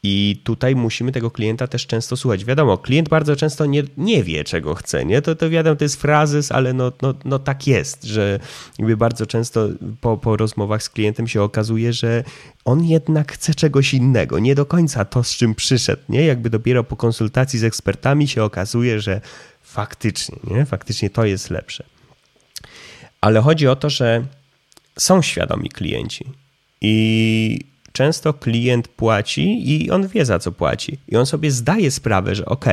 I tutaj musimy tego klienta też często słuchać. Wiadomo, klient bardzo często nie, nie wie, czego chce. Nie? To, to wiadomo, to jest frazes, ale no, no, no tak jest, że jakby bardzo często po, po rozmowach z klientem się okazuje, że on jednak chce czegoś innego. Nie do końca to, z czym przyszedł. Nie? Jakby dopiero po konsultacji z ekspertami się okazuje, że faktycznie, nie? faktycznie to jest lepsze. Ale chodzi o to, że są świadomi klienci. I często klient płaci i on wie za co płaci. I on sobie zdaje sprawę, że ok,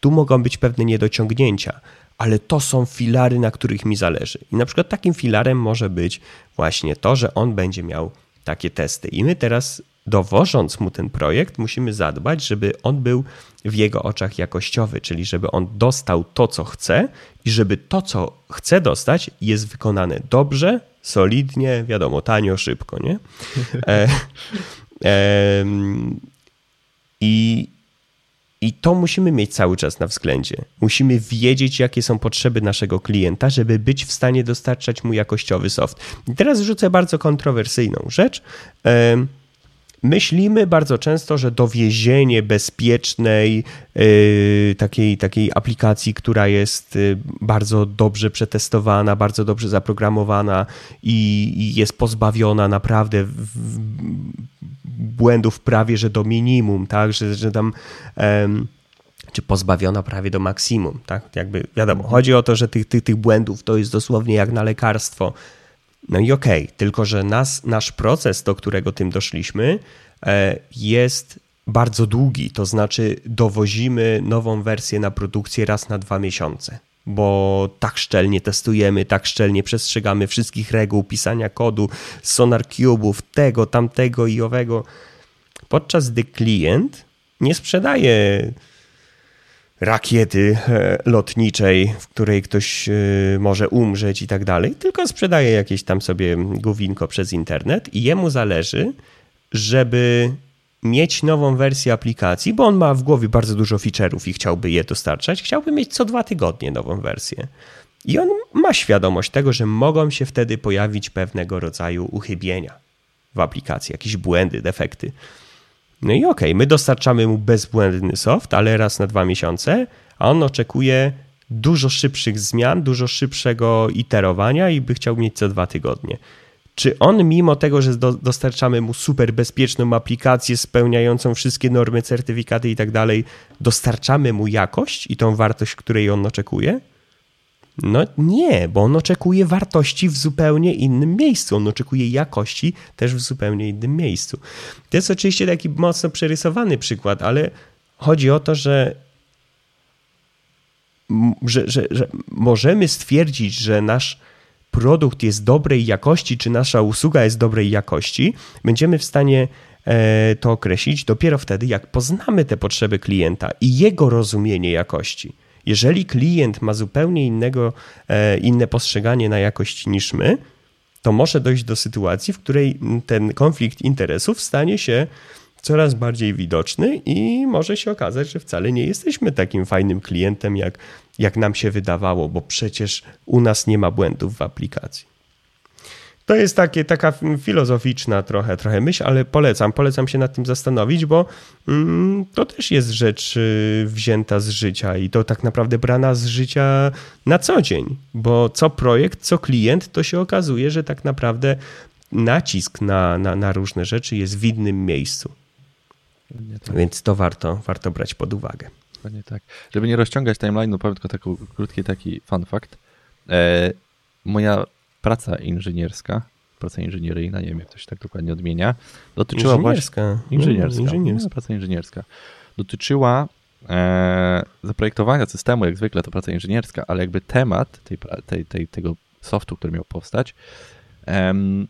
tu mogą być pewne niedociągnięcia, ale to są filary, na których mi zależy. I na przykład takim filarem może być właśnie to, że on będzie miał takie testy. I my teraz, dowożąc mu ten projekt, musimy zadbać, żeby on był w jego oczach jakościowy, czyli żeby on dostał to, co chce i żeby to, co chce dostać, jest wykonane dobrze, solidnie, wiadomo, tanio, szybko, nie? E, [LAUGHS] e, I i to musimy mieć cały czas na względzie. Musimy wiedzieć, jakie są potrzeby naszego klienta, żeby być w stanie dostarczać mu jakościowy soft. I teraz rzucę bardzo kontrowersyjną rzecz. Myślimy bardzo często, że dowiezienie bezpiecznej yy, takiej, takiej aplikacji, która jest yy, bardzo dobrze przetestowana, bardzo dobrze zaprogramowana i, i jest pozbawiona naprawdę w, w błędów prawie że do minimum, tak, że, że tam czy pozbawiona prawie do maksimum, tak, jakby wiadomo, chodzi o to, że tych, tych, tych błędów to jest dosłownie jak na lekarstwo, no i okej, okay, tylko że nas, nasz proces, do którego tym doszliśmy, e, jest bardzo długi. To znaczy, dowozimy nową wersję na produkcję raz na dwa miesiące, bo tak szczelnie testujemy, tak szczelnie przestrzegamy wszystkich reguł pisania kodu, Sonar Cube'ów, tego, tamtego i owego. Podczas gdy klient nie sprzedaje rakiety e, lotniczej, w której ktoś e, może umrzeć i tak dalej, tylko sprzedaje jakieś tam sobie głowinko przez internet i jemu zależy, żeby mieć nową wersję aplikacji, bo on ma w głowie bardzo dużo feature'ów i chciałby je dostarczać, chciałby mieć co dwa tygodnie nową wersję. I on ma świadomość tego, że mogą się wtedy pojawić pewnego rodzaju uchybienia w aplikacji, jakieś błędy, defekty. No i okej, okay, my dostarczamy mu bezbłędny soft, ale raz na dwa miesiące, a on oczekuje dużo szybszych zmian, dużo szybszego iterowania i by chciał mieć co dwa tygodnie. Czy on, mimo tego, że do, dostarczamy mu super bezpieczną aplikację spełniającą wszystkie normy, certyfikaty i tak dalej, dostarczamy mu jakość i tą wartość, której on oczekuje? No nie, bo on oczekuje wartości w zupełnie innym miejscu. On oczekuje jakości też w zupełnie innym miejscu. To jest oczywiście taki mocno przerysowany przykład, ale chodzi o to, że, że, że, że możemy stwierdzić, że nasz produkt jest dobrej jakości, czy nasza usługa jest dobrej jakości, będziemy w stanie e, to określić dopiero wtedy, jak poznamy te potrzeby klienta i jego rozumienie jakości. Jeżeli klient ma zupełnie innego, e, inne postrzeganie na jakość niż my, to może dojść do sytuacji, w której ten konflikt interesów stanie się coraz bardziej widoczny i może się okazać, że wcale nie jesteśmy takim fajnym klientem, jak, jak nam się wydawało, bo przecież u nas nie ma błędów w aplikacji. To jest takie, taka filozoficzna trochę, trochę myśl, ale polecam, polecam się nad tym zastanowić, bo mm, to też jest rzecz y, wzięta z życia i to tak naprawdę brana z życia na co dzień, bo co projekt, co klient, to się okazuje, że tak naprawdę nacisk na, na, na różne rzeczy jest w innym miejscu. Tak. Więc to warto, warto brać pod uwagę. Dokładnie tak. Żeby nie rozciągać timeline'u, powiem tylko taki krótki taki fun fact. E, moja praca inżynierska, praca inżynieryjna, nie wiem jak to się tak dokładnie odmienia, dotyczyła inżynierska. właśnie... Inżynierska. No, inżynierska. praca inżynierska. Dotyczyła e, zaprojektowania systemu, jak zwykle to praca inżynierska, ale jakby temat tej, tej, tej, tego softu, który miał powstać,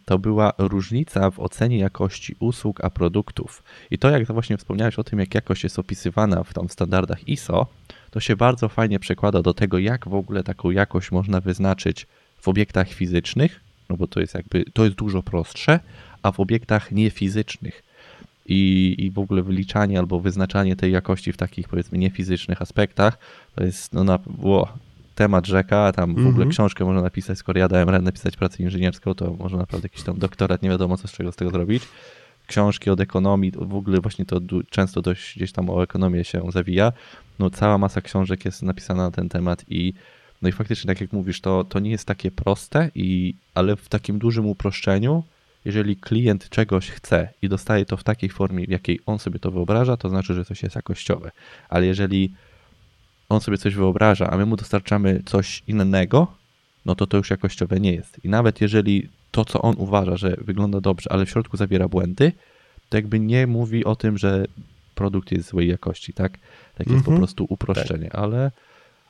to była różnica w ocenie jakości usług a produktów. I to, jak właśnie wspomniałeś o tym, jak jakość jest opisywana w tam standardach ISO, to się bardzo fajnie przekłada do tego, jak w ogóle taką jakość można wyznaczyć w obiektach fizycznych, no bo to jest jakby, to jest dużo prostsze, a w obiektach niefizycznych. I, i w ogóle wyliczanie albo wyznaczanie tej jakości w takich powiedzmy niefizycznych aspektach to jest no na, wow, temat rzeka, tam w ogóle mhm. książkę można napisać, skoro ja dałem radę napisać pracę inżynierską, to można naprawdę jakiś tam doktorat, nie wiadomo co z czego z tego zrobić. Książki od ekonomii, w ogóle właśnie to często dość gdzieś tam o ekonomię się zawija. No cała masa książek jest napisana na ten temat i no i faktycznie, tak jak mówisz, to, to nie jest takie proste, i, ale w takim dużym uproszczeniu, jeżeli klient czegoś chce i dostaje to w takiej formie, w jakiej on sobie to wyobraża, to znaczy, że coś jest jakościowe. Ale jeżeli on sobie coś wyobraża, a my mu dostarczamy coś innego, no to to już jakościowe nie jest. I nawet jeżeli to, co on uważa, że wygląda dobrze, ale w środku zawiera błędy, to jakby nie mówi o tym, że produkt jest złej jakości, tak? Tak jest mm -hmm. po mhm. prostu uproszczenie, tak. ale,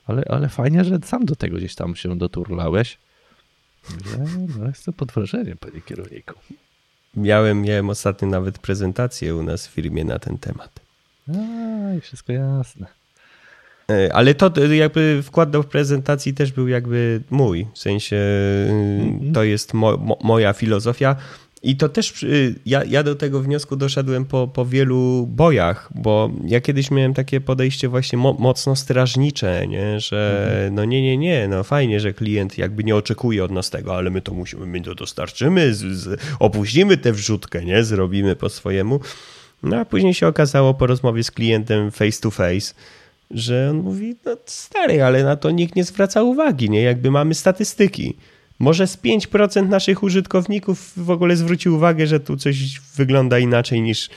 ale, ale fajnie, że sam do tego gdzieś tam się doturlałeś. No, jestem pod wrażeniem, panie kierowniku. Miałem, miałem ostatnio nawet prezentację u nas w firmie na ten temat. A, i wszystko jasne. E, ale to jakby wkład do prezentacji też był jakby mój, w sensie mm-hmm. to jest mo, mo, moja filozofia. I to też ja, ja do tego wniosku doszedłem po, po wielu bojach, bo ja kiedyś miałem takie podejście właśnie mo, mocno strażnicze, nie? że mhm. no nie, nie, nie, no fajnie, że klient jakby nie oczekuje od nas tego, ale my to musimy, my to dostarczymy, z, z, opóźnimy tę wrzutkę, nie? zrobimy po swojemu. No a później się okazało po rozmowie z klientem face to face, że on mówi, no stary, ale na to nikt nie zwraca uwagi, nie? Jakby mamy statystyki. Może z 5% naszych użytkowników w ogóle zwróci uwagę, że tu coś wygląda inaczej niż,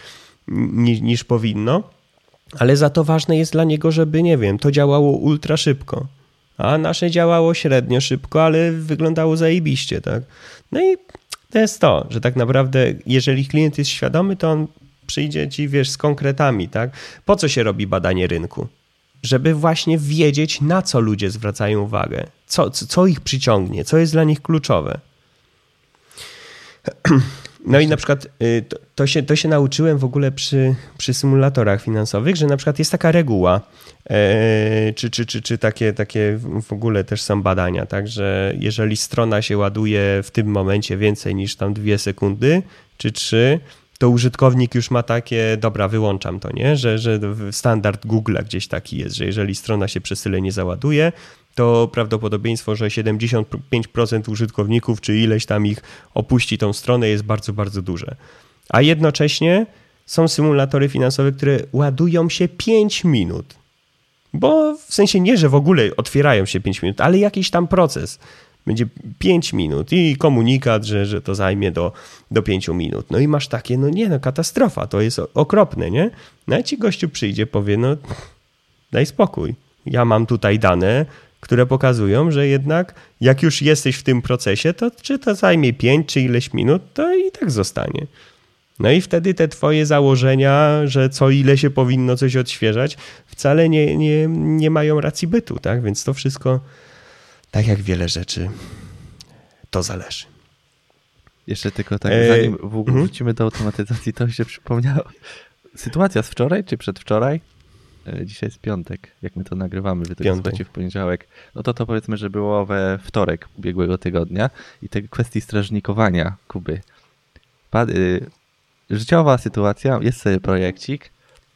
niż, niż powinno, ale za to ważne jest dla niego, żeby, nie wiem, to działało ultra szybko. A nasze działało średnio szybko, ale wyglądało zajebiście, tak? No i to jest to, że tak naprawdę, jeżeli klient jest świadomy, to on przyjdzie ci, wiesz, z konkretami, tak? Po co się robi badanie rynku? Żeby właśnie wiedzieć, na co ludzie zwracają uwagę, co, co ich przyciągnie, co jest dla nich kluczowe. [CLEARS THROAT] No i na przykład y, to, się, to się nauczyłem w ogóle przy, przy symulatorach finansowych, że na przykład jest taka reguła, e, czy, czy, czy, czy takie, takie w ogóle też są badania, tak, że jeżeli strona się ładuje w tym momencie więcej niż tam dwie sekundy, czy trzy, to użytkownik już ma takie, dobra, wyłączam to, nie? Że, że standard Google'a gdzieś taki jest, że jeżeli strona się przez tyle nie załaduje, to prawdopodobieństwo, że 75% użytkowników, czy ileś tam ich opuści tą stronę jest bardzo, bardzo duże. A jednocześnie są symulatory finansowe, które ładują się 5 minut. Bo w sensie nie, że w ogóle otwierają się 5 minut, ale jakiś tam proces będzie 5 minut i komunikat, że, że to zajmie do, do 5 minut. No i masz takie, no nie, no katastrofa, to jest okropne, nie? No i ci gościu przyjdzie, powie, no daj spokój. Ja mam tutaj dane, które pokazują, że jednak jak już jesteś w tym procesie, to czy to zajmie 5 czy ileś minut, to i tak zostanie. No i wtedy te twoje założenia, że co ile się powinno coś odświeżać, wcale nie, nie, nie mają racji bytu, tak? Więc to wszystko tak jak wiele rzeczy, to zależy. Jeszcze tylko tak, zanim w ogóle mhm. wrócimy do automatyzacji, to się przypomniało. Sytuacja z wczoraj czy przedwczoraj? E, dzisiaj jest piątek, jak my to nagrywamy, wy słuchacie w poniedziałek. No to to powiedzmy, że było we wtorek ubiegłego tygodnia i te kwestii strażnikowania Kuby. Pad y życiowa sytuacja, jest sobie projekcik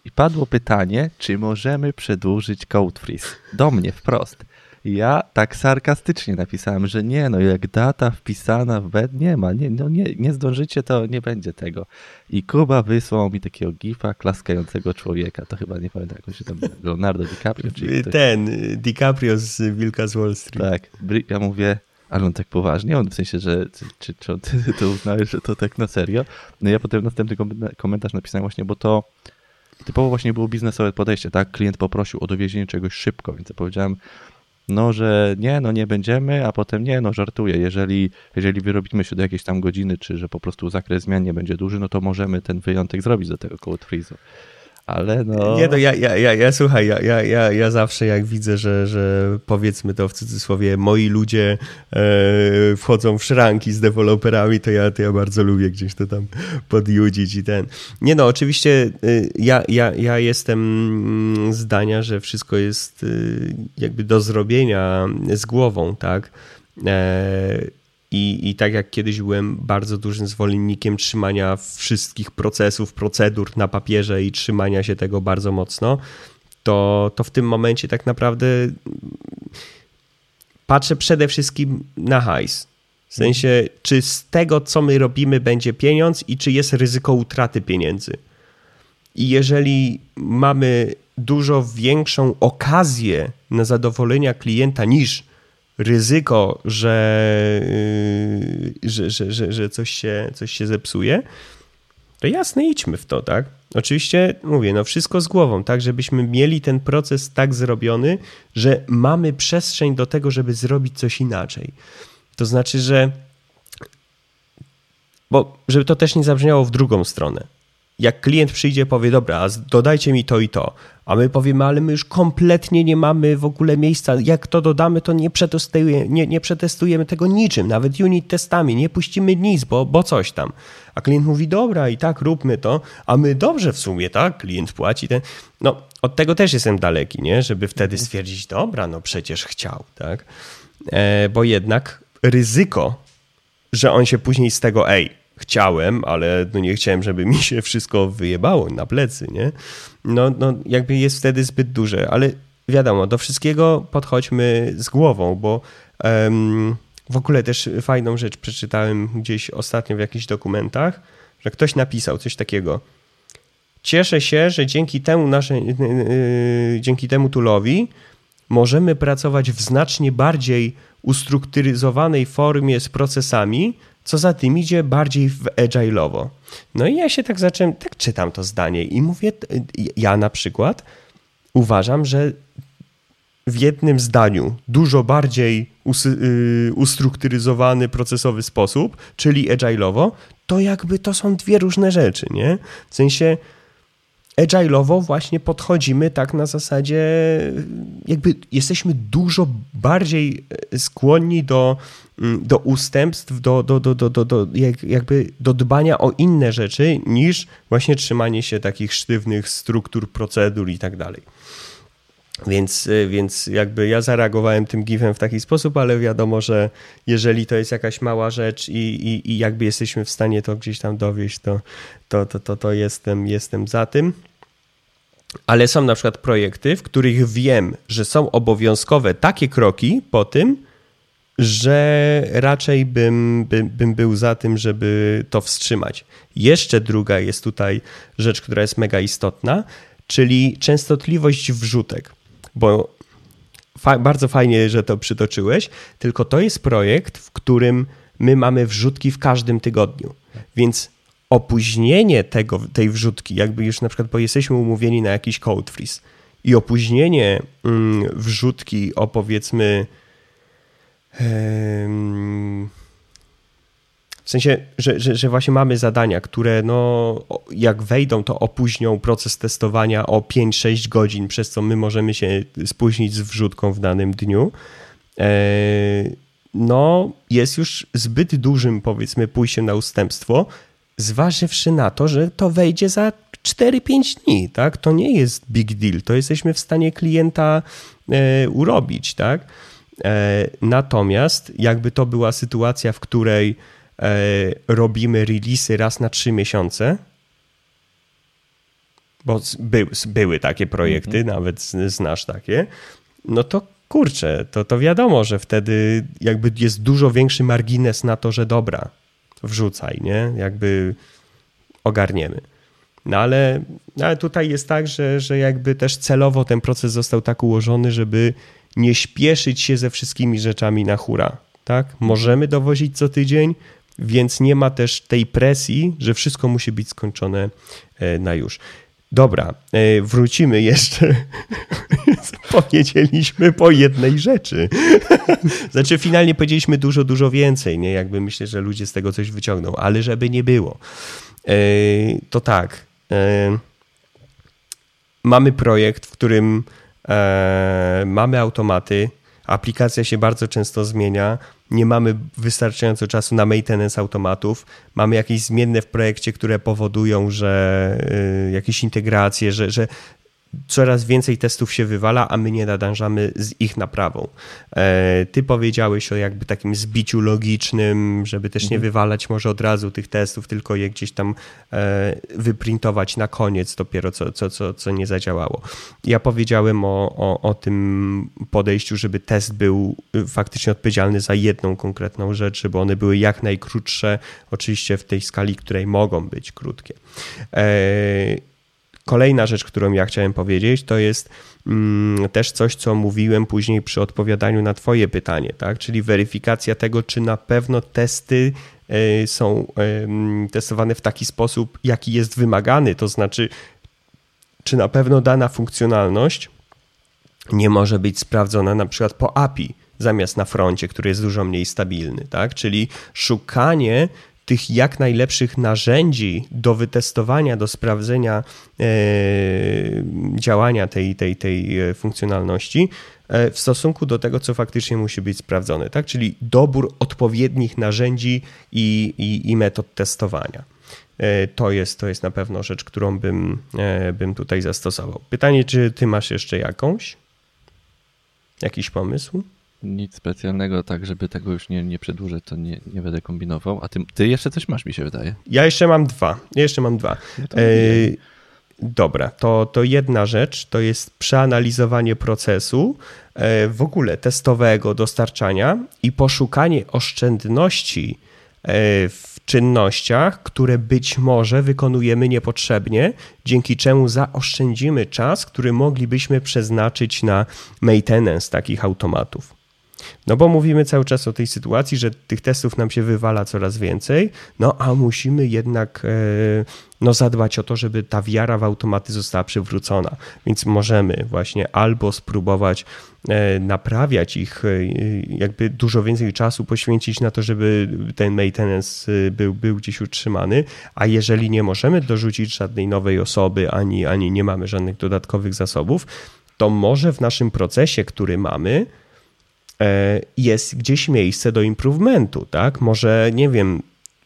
i padło pytanie, czy możemy przedłużyć code freeze. Do mnie wprost. Ja tak sarkastycznie napisałem, że nie, no jak data wpisana w bed, nie ma, nie, no nie, nie zdążycie, to nie będzie tego. I Kuba wysłał mi takiego gifa klaskającego człowieka, to chyba nie pamiętam, jak się tam, Leonardo DiCaprio, czy ktoś... Ten, DiCaprio z Wilka z Wall Street. Tak, ja mówię, ale on tak poważnie, on w sensie, że czy, czy on, ty to uznałeś, że to tak na serio? No ja potem następny komentarz napisałem właśnie, bo to typowo właśnie było biznesowe podejście, tak? Klient poprosił o dowiezienie czegoś szybko, więc ja powiedziałem, no, że nie, no nie będziemy, a potem nie, no żartuję, jeżeli, jeżeli wyrobimy się do jakiejś tam godziny, czy że po prostu zakres zmian nie będzie duży, no to możemy ten wyjątek zrobić do tego code freeze'u ale no... Nie, no ja, ja, ja, ja słuchaj, ja, ja, ja, ja zawsze jak widzę, że, że powiedzmy to w cudzysłowie, moi ludzie e, wchodzą w szranki z deweloperami, to ja, to ja bardzo lubię gdzieś to tam podjudzić i ten. Nie no, oczywiście e, ja, ja, ja jestem zdania, że wszystko jest e, jakby do zrobienia z głową, tak? E, i, I tak jak kiedyś byłem bardzo dużym zwolennikiem trzymania wszystkich procesów, procedur na papierze i trzymania się tego bardzo mocno, to, to w tym momencie tak naprawdę patrzę przede wszystkim na hajs. W sensie, czy z tego, co my robimy, będzie pieniądz i czy jest ryzyko utraty pieniędzy. I jeżeli mamy dużo większą okazję na zadowolenia klienta niż ryzyko, że, yy, że, że, że, że coś, się, coś się zepsuje, to jasne, idźmy w to, tak? Oczywiście, mówię, no wszystko z głową, tak, żebyśmy mieli ten proces tak zrobiony, że mamy przestrzeń do tego, żeby zrobić coś inaczej. To znaczy, że bo żeby to też nie zabrzmiało w drugą stronę jak klient przyjdzie, powie, dobra, dodajcie mi to i to, a my powiemy, ale my już kompletnie nie mamy w ogóle miejsca, jak to dodamy, to nie, przetestujemy, nie, nie przetestujemy tego niczym, nawet unit testami, nie puścimy nic, bo, bo coś tam. A klient mówi, dobra, i tak róbmy to, a my dobrze w sumie, tak, klient płaci ten, no od tego też jestem daleki, nie, żeby wtedy mhm. stwierdzić, dobra, no przecież chciał, tak, e, bo jednak ryzyko, że on się później z tego, ej, chciałem, ale no nie chciałem, żeby mi się wszystko wyjebało na plecy, nie? No, no jakby jest wtedy zbyt duże, ale wiadomo, do wszystkiego podchodźmy z głową, bo um, w ogóle też fajną rzecz przeczytałem gdzieś ostatnio w jakichś dokumentach, że ktoś napisał coś takiego. Cieszę się, że dzięki temu naszej, yy, dzięki temu tulowi możemy pracować w znacznie bardziej ustrukturyzowanej formie z procesami, co za tym idzie bardziej w agile'owo. No i ja się tak zacząłem, tak czytam to zdanie i mówię, ja na przykład uważam, że w jednym zdaniu dużo bardziej y, ustrukturyzowany procesowy sposób, czyli agile'owo, to jakby to są dwie różne rzeczy, nie? W sensie agile'owo właśnie podchodzimy tak na zasadzie, jakby jesteśmy dużo bardziej e, skłonni do, mm, do ustępstw, do, do, do, do, do, do, jakby do dbania o inne rzeczy niż właśnie trzymanie się takich sztywnych struktur, procedur i tak dalej. Więc, e, więc jakby ja zareagowałem tym gifem w taki sposób, ale wiadomo, że jeżeli to jest jakaś mała rzecz i, i, i jakby jesteśmy w stanie to gdzieś tam dowieść, to, to, to, to, to jestem, jestem za tym. Ale są na przykład projekty, w których wiem, że są obowiązkowe takie kroki po tym, że raczej bym, bym był za tym, żeby to wstrzymać. Jeszcze druga jest tutaj rzecz, która jest mega istotna, czyli częstotliwość wrzutek. Bo fa bardzo fajnie, że to przytoczyłeś, tylko to jest projekt, w którym my mamy wrzutki w każdym tygodniu. Więc opóźnienie tego, tej wrzutki, jakby już na przykład, bo jesteśmy umówieni na jakiś code freeze i opóźnienie mm, wrzutki o powiedzmy w sensie, że, że, że, właśnie mamy zadania, które no, jak wejdą, to opóźnią proces testowania o 5-6 godzin, przez co my możemy się spóźnić z wrzutką w danym dniu. E, no, jest już zbyt dużym, powiedzmy, pójściem na ustępstwo, zważywszy na to, że to wejdzie za 4-5 dni, tak? To nie jest big deal, to jesteśmy w stanie klienta e, urobić, tak? E, natomiast jakby to była sytuacja, w której robimy releasy raz na 3 miesiące, bo by, były takie projekty, mhm. nawet znasz takie, no to kurczę, to, to wiadomo, że wtedy jakby jest dużo większy margines na to, że dobra, wrzucaj, nie? Jakby ogarniemy. No ale, no ale tutaj jest tak, że, że jakby też celowo ten proces został tak ułożony, żeby nie śpieszyć się ze wszystkimi rzeczami na hura. Tak? Możemy dowozić co tydzień, więc nie ma też tej presji, że wszystko musi być skończone e, na już. Dobra, e, wrócimy jeszcze. [LAUGHS] Powiedzieliśmy po jednej rzeczy. [LAUGHS] Znaczy, finalnie powiedzieliśmy dużo, dużo więcej. Nie? Jakby myślę, że ludzie z tego coś wyciągną, ale żeby nie było. E, to tak. Mamy projekt, w którym mamy automaty. Aplikacja się bardzo często zmienia nie mamy wystarczająco czasu na maintenance automatów, mamy jakieś zmienne w projekcie, które powodują, że y, jakieś integracje, że, że coraz więcej testów się wywala, a my nie nadążamy z ich naprawą. E, ty powiedziałeś o jakby takim zbiciu logicznym, żeby też nie mhm. wywalać może od razu tych testów, tylko je gdzieś tam e, wyprintować na koniec dopiero, co, co, co, co nie zadziałało. Ja powiedziałem o, o, o tym podejściu, żeby test był faktycznie odpowiedzialny za jedną konkretną rzecz, żeby one były jak najkrótsze, oczywiście w tej skali, której mogą być krótkie. Kolejna rzecz, którą ja chciałem powiedzieć, to jest mm, też coś, co mówiłem później przy odpowiadaniu na Twoje pytanie, tak? czyli weryfikacja tego, czy na pewno testy y, są y, testowane w taki sposób, jaki jest wymagany, to znaczy, czy na pewno dana funkcjonalność nie może być sprawdzona na przykład po API zamiast na froncie, który jest dużo mniej stabilny, tak? Czyli szukanie tych jak najlepszych narzędzi do wytestowania, do sprawdzenia e, działania tej, tej, tej e, funkcjonalności e, w stosunku do tego, co faktycznie musi być sprawdzone, tak? czyli dobór odpowiednich narzędzi i, i, i metod testowania. To jest, to jest na pewno rzecz, którą bym, bym tutaj zastosował. Pytanie, czy ty masz jeszcze jakąś? Jakiś pomysł? Nic specjalnego, tak żeby tego już nie, nie przedłużać, to nie, nie będę kombinował. A ty, ty jeszcze coś masz, mi się wydaje. Ja jeszcze mam dwa. Ja jeszcze mam dwa. No to e, dobra, to, to jedna rzecz to jest przeanalizowanie procesu e, w ogóle testowego dostarczania i poszukanie oszczędności e, w czynnościach, które być może wykonujemy niepotrzebnie, dzięki czemu zaoszczędzimy czas, który moglibyśmy przeznaczyć na maintenance takich automatów. No bo mówimy cały czas o tej sytuacji, że tych testów nam się wywala coraz więcej, no a musimy jednak e, no, zadbać o to, żeby ta wiara w automaty została przywrócona. Więc możemy właśnie albo spróbować e, naprawiać ich, e, jakby dużo więcej czasu poświęcić na to, żeby ten maintenance był, był gdzieś utrzymany, a jeżeli nie możemy dorzucić żadnej nowej osoby, ani, ani nie mamy żadnych dodatkowych zasobów, to może w naszym procesie, który mamy, jest gdzieś miejsce do improvementu, tak? Może, nie wiem,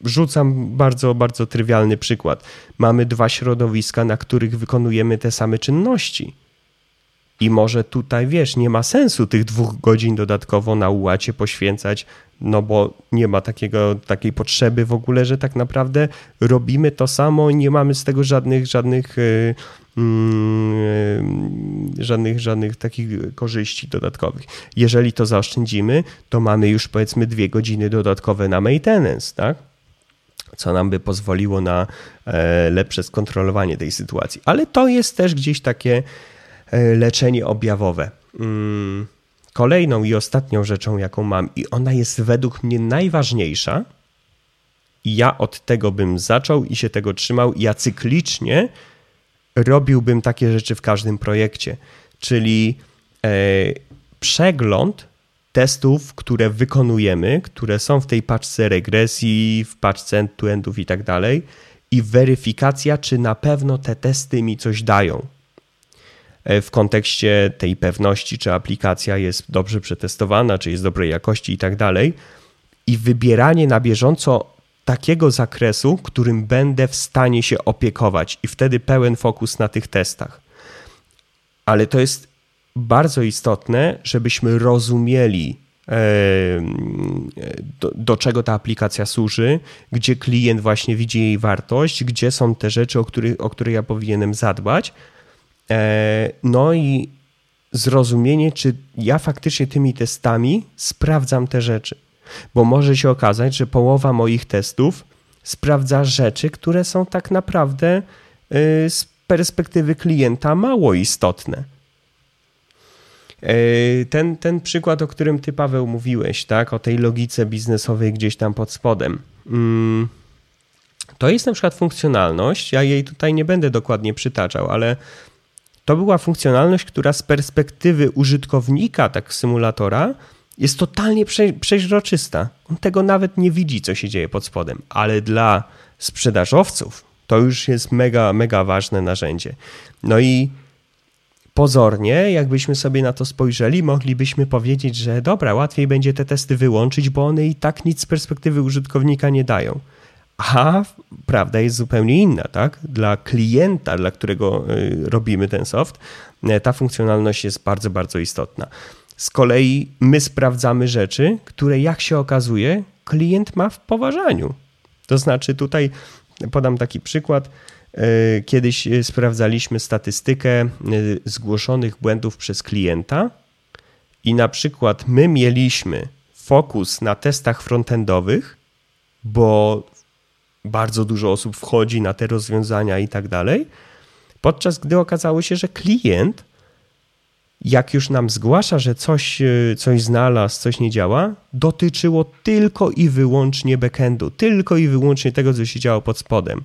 rzucam bardzo, bardzo trywialny przykład. Mamy dwa środowiska, na których wykonujemy te same czynności. I może tutaj, wiesz, nie ma sensu tych dwóch godzin dodatkowo na ułacie poświęcać, no bo nie ma takiego, takiej potrzeby w ogóle, że tak naprawdę robimy to samo i nie mamy z tego żadnych, żadnych e, Mm, żadnych, żadnych takich korzyści dodatkowych. Jeżeli to zaoszczędzimy, to mamy już powiedzmy dwie godziny dodatkowe na maintenance, tak? co nam by pozwoliło na e, lepsze skontrolowanie tej sytuacji. Ale to jest też gdzieś takie e, leczenie objawowe. Mm, kolejną i ostatnią rzeczą, jaką mam, i ona jest według mnie najważniejsza, i ja od tego bym zaczął i się tego trzymał, ja cyklicznie robiłbym takie rzeczy w każdym projekcie, czyli e, przegląd testów, które wykonujemy, które są w tej paczce regresji, w paczce end-to-endów i tak dalej, i weryfikacja, czy na pewno te testy mi coś dają. E, w kontekście tej pewności, czy aplikacja jest dobrze przetestowana, czy jest dobrej jakości i tak dalej. I wybieranie na bieżąco takiego zakresu, którym będę w stanie się opiekować, i wtedy pełen fokus na tych testach. Ale to jest bardzo istotne, żebyśmy rozumieli, do, do, czego ta aplikacja służy, gdzie klient właśnie widzi jej wartość, gdzie są te rzeczy, o, których, o które ja powinienem zadbać. E, no i zrozumienie, czy ja faktycznie tymi testami sprawdzam te rzeczy. Bo może się okazać, że połowa moich testów sprawdza rzeczy, które są tak naprawdę y, z perspektywy klienta mało istotne. Y, ten, ten przykład, o którym ty, Paweł, mówiłeś, tak, o tej logice biznesowej gdzieś tam pod spodem. Mm, to jest na przykład funkcjonalność. Ja jej tutaj nie będę dokładnie przytaczał, ale to była funkcjonalność, która z perspektywy użytkownika tak symulatora jest totalnie prze, przeźroczysta. On tego nawet nie widzi, co się dzieje pod spodem, ale dla sprzedażowców to już jest mega, mega ważne narzędzie. No i pozornie, jakbyśmy sobie na to spojrzeli, moglibyśmy powiedzieć, że dobra, łatwiej będzie te testy wyłączyć, bo one i tak nic z perspektywy użytkownika nie dają. A prawda jest zupełnie inna, tak? Dla klienta, dla którego y, robimy ten soft, y, ta funkcjonalność jest bardzo, bardzo istotna. Z kolei my sprawdzamy rzeczy, które jak się okazuje, klient ma w poważaniu. To znaczy, tutaj podam taki przykład. Y, kiedyś sprawdzaliśmy statystykę zgłoszonych błędów przez klienta, i na przykład my mieliśmy fokus na testach frontendowych, bo bardzo dużo osób wchodzi na te rozwiązania i tak dalej, podczas gdy okazało się, że klient, jak już nam zgłasza, że coś, e, coś znalazł, coś nie działa, dotyczyło tylko i wyłącznie backendu, tylko i wyłącznie tego, co się działo pod spodem.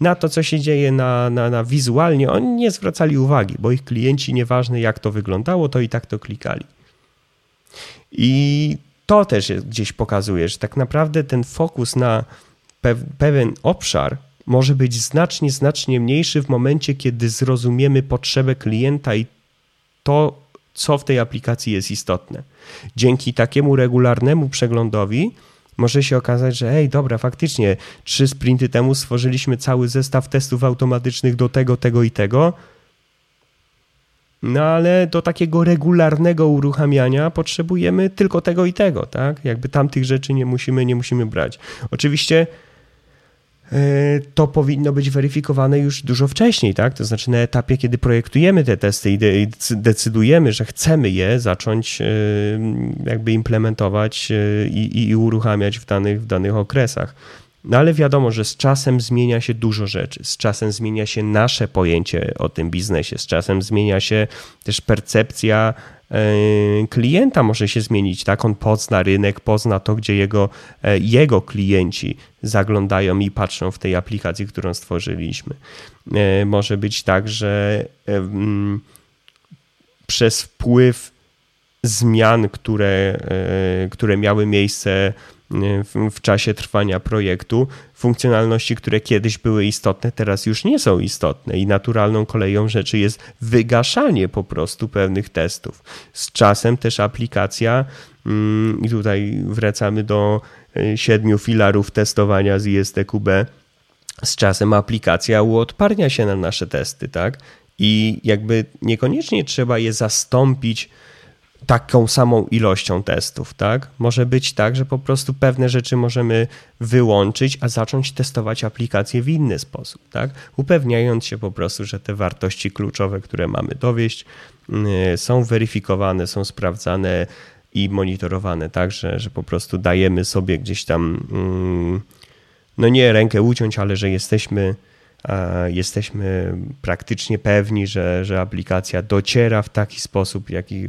Na to, co się dzieje na, na, na wizualnie, oni nie zwracali uwagi, bo ich klienci, nieważne jak to wyglądało, to i tak to klikali. I to też gdzieś pokazuje, że tak naprawdę ten fokus na pewien obszar może być znacznie, znacznie mniejszy w momencie, kiedy zrozumiemy potrzebę klienta i to, co w tej aplikacji jest istotne. Dzięki takiemu regularnemu przeglądowi może się okazać, że ej, dobra, faktycznie trzy sprinty temu stworzyliśmy cały zestaw testów automatycznych do tego, tego i tego. No ale do takiego regularnego uruchamiania potrzebujemy tylko tego i tego, tak? Jakby tamtych rzeczy nie musimy, nie musimy brać. Oczywiście to powinno być weryfikowane już dużo wcześniej, tak? To znaczy na etapie, kiedy projektujemy te testy i decydujemy, że chcemy je zacząć e, jakby implementować e, i, i uruchamiać w danych, w danych okresach. No ale wiadomo, że z czasem zmienia się dużo rzeczy. Z czasem zmienia się nasze pojęcie o tym biznesie, z czasem zmienia się też percepcja E, klienta może się zmienić, tak? On pozna rynek, pozna to, gdzie jego, e, jego klienci zaglądają i patrzą w tej aplikacji, którą stworzyliśmy. E, może być tak, że przez wpływ zmian, które, które miały miejsce w, w, czasie trwania projektu, funkcjonalności, które kiedyś były istotne, teraz już nie są istotne i naturalną koleją rzeczy jest wygaszanie po prostu pewnych testów. Z czasem też aplikacja, mm, i tutaj wracamy do e, siedmiu filarów testowania z ISTQB, z czasem aplikacja uodparnia się na nasze testy, tak? I jakby niekoniecznie trzeba je zastąpić taką samą ilością testów, tak? Może być tak, że po prostu pewne rzeczy możemy wyłączyć, a zacząć testować aplikację w inny sposób, tak? Upewniając się po prostu, że te wartości kluczowe, które mamy dowieść, mm, są weryfikowane, są sprawdzane i monitorowane, tak? Że, że po prostu dajemy sobie gdzieś tam, mm, no nie rękę uciąć, ale że jesteśmy jesteśmy praktycznie pewni, że, że aplikacja dociera w taki sposób, jaki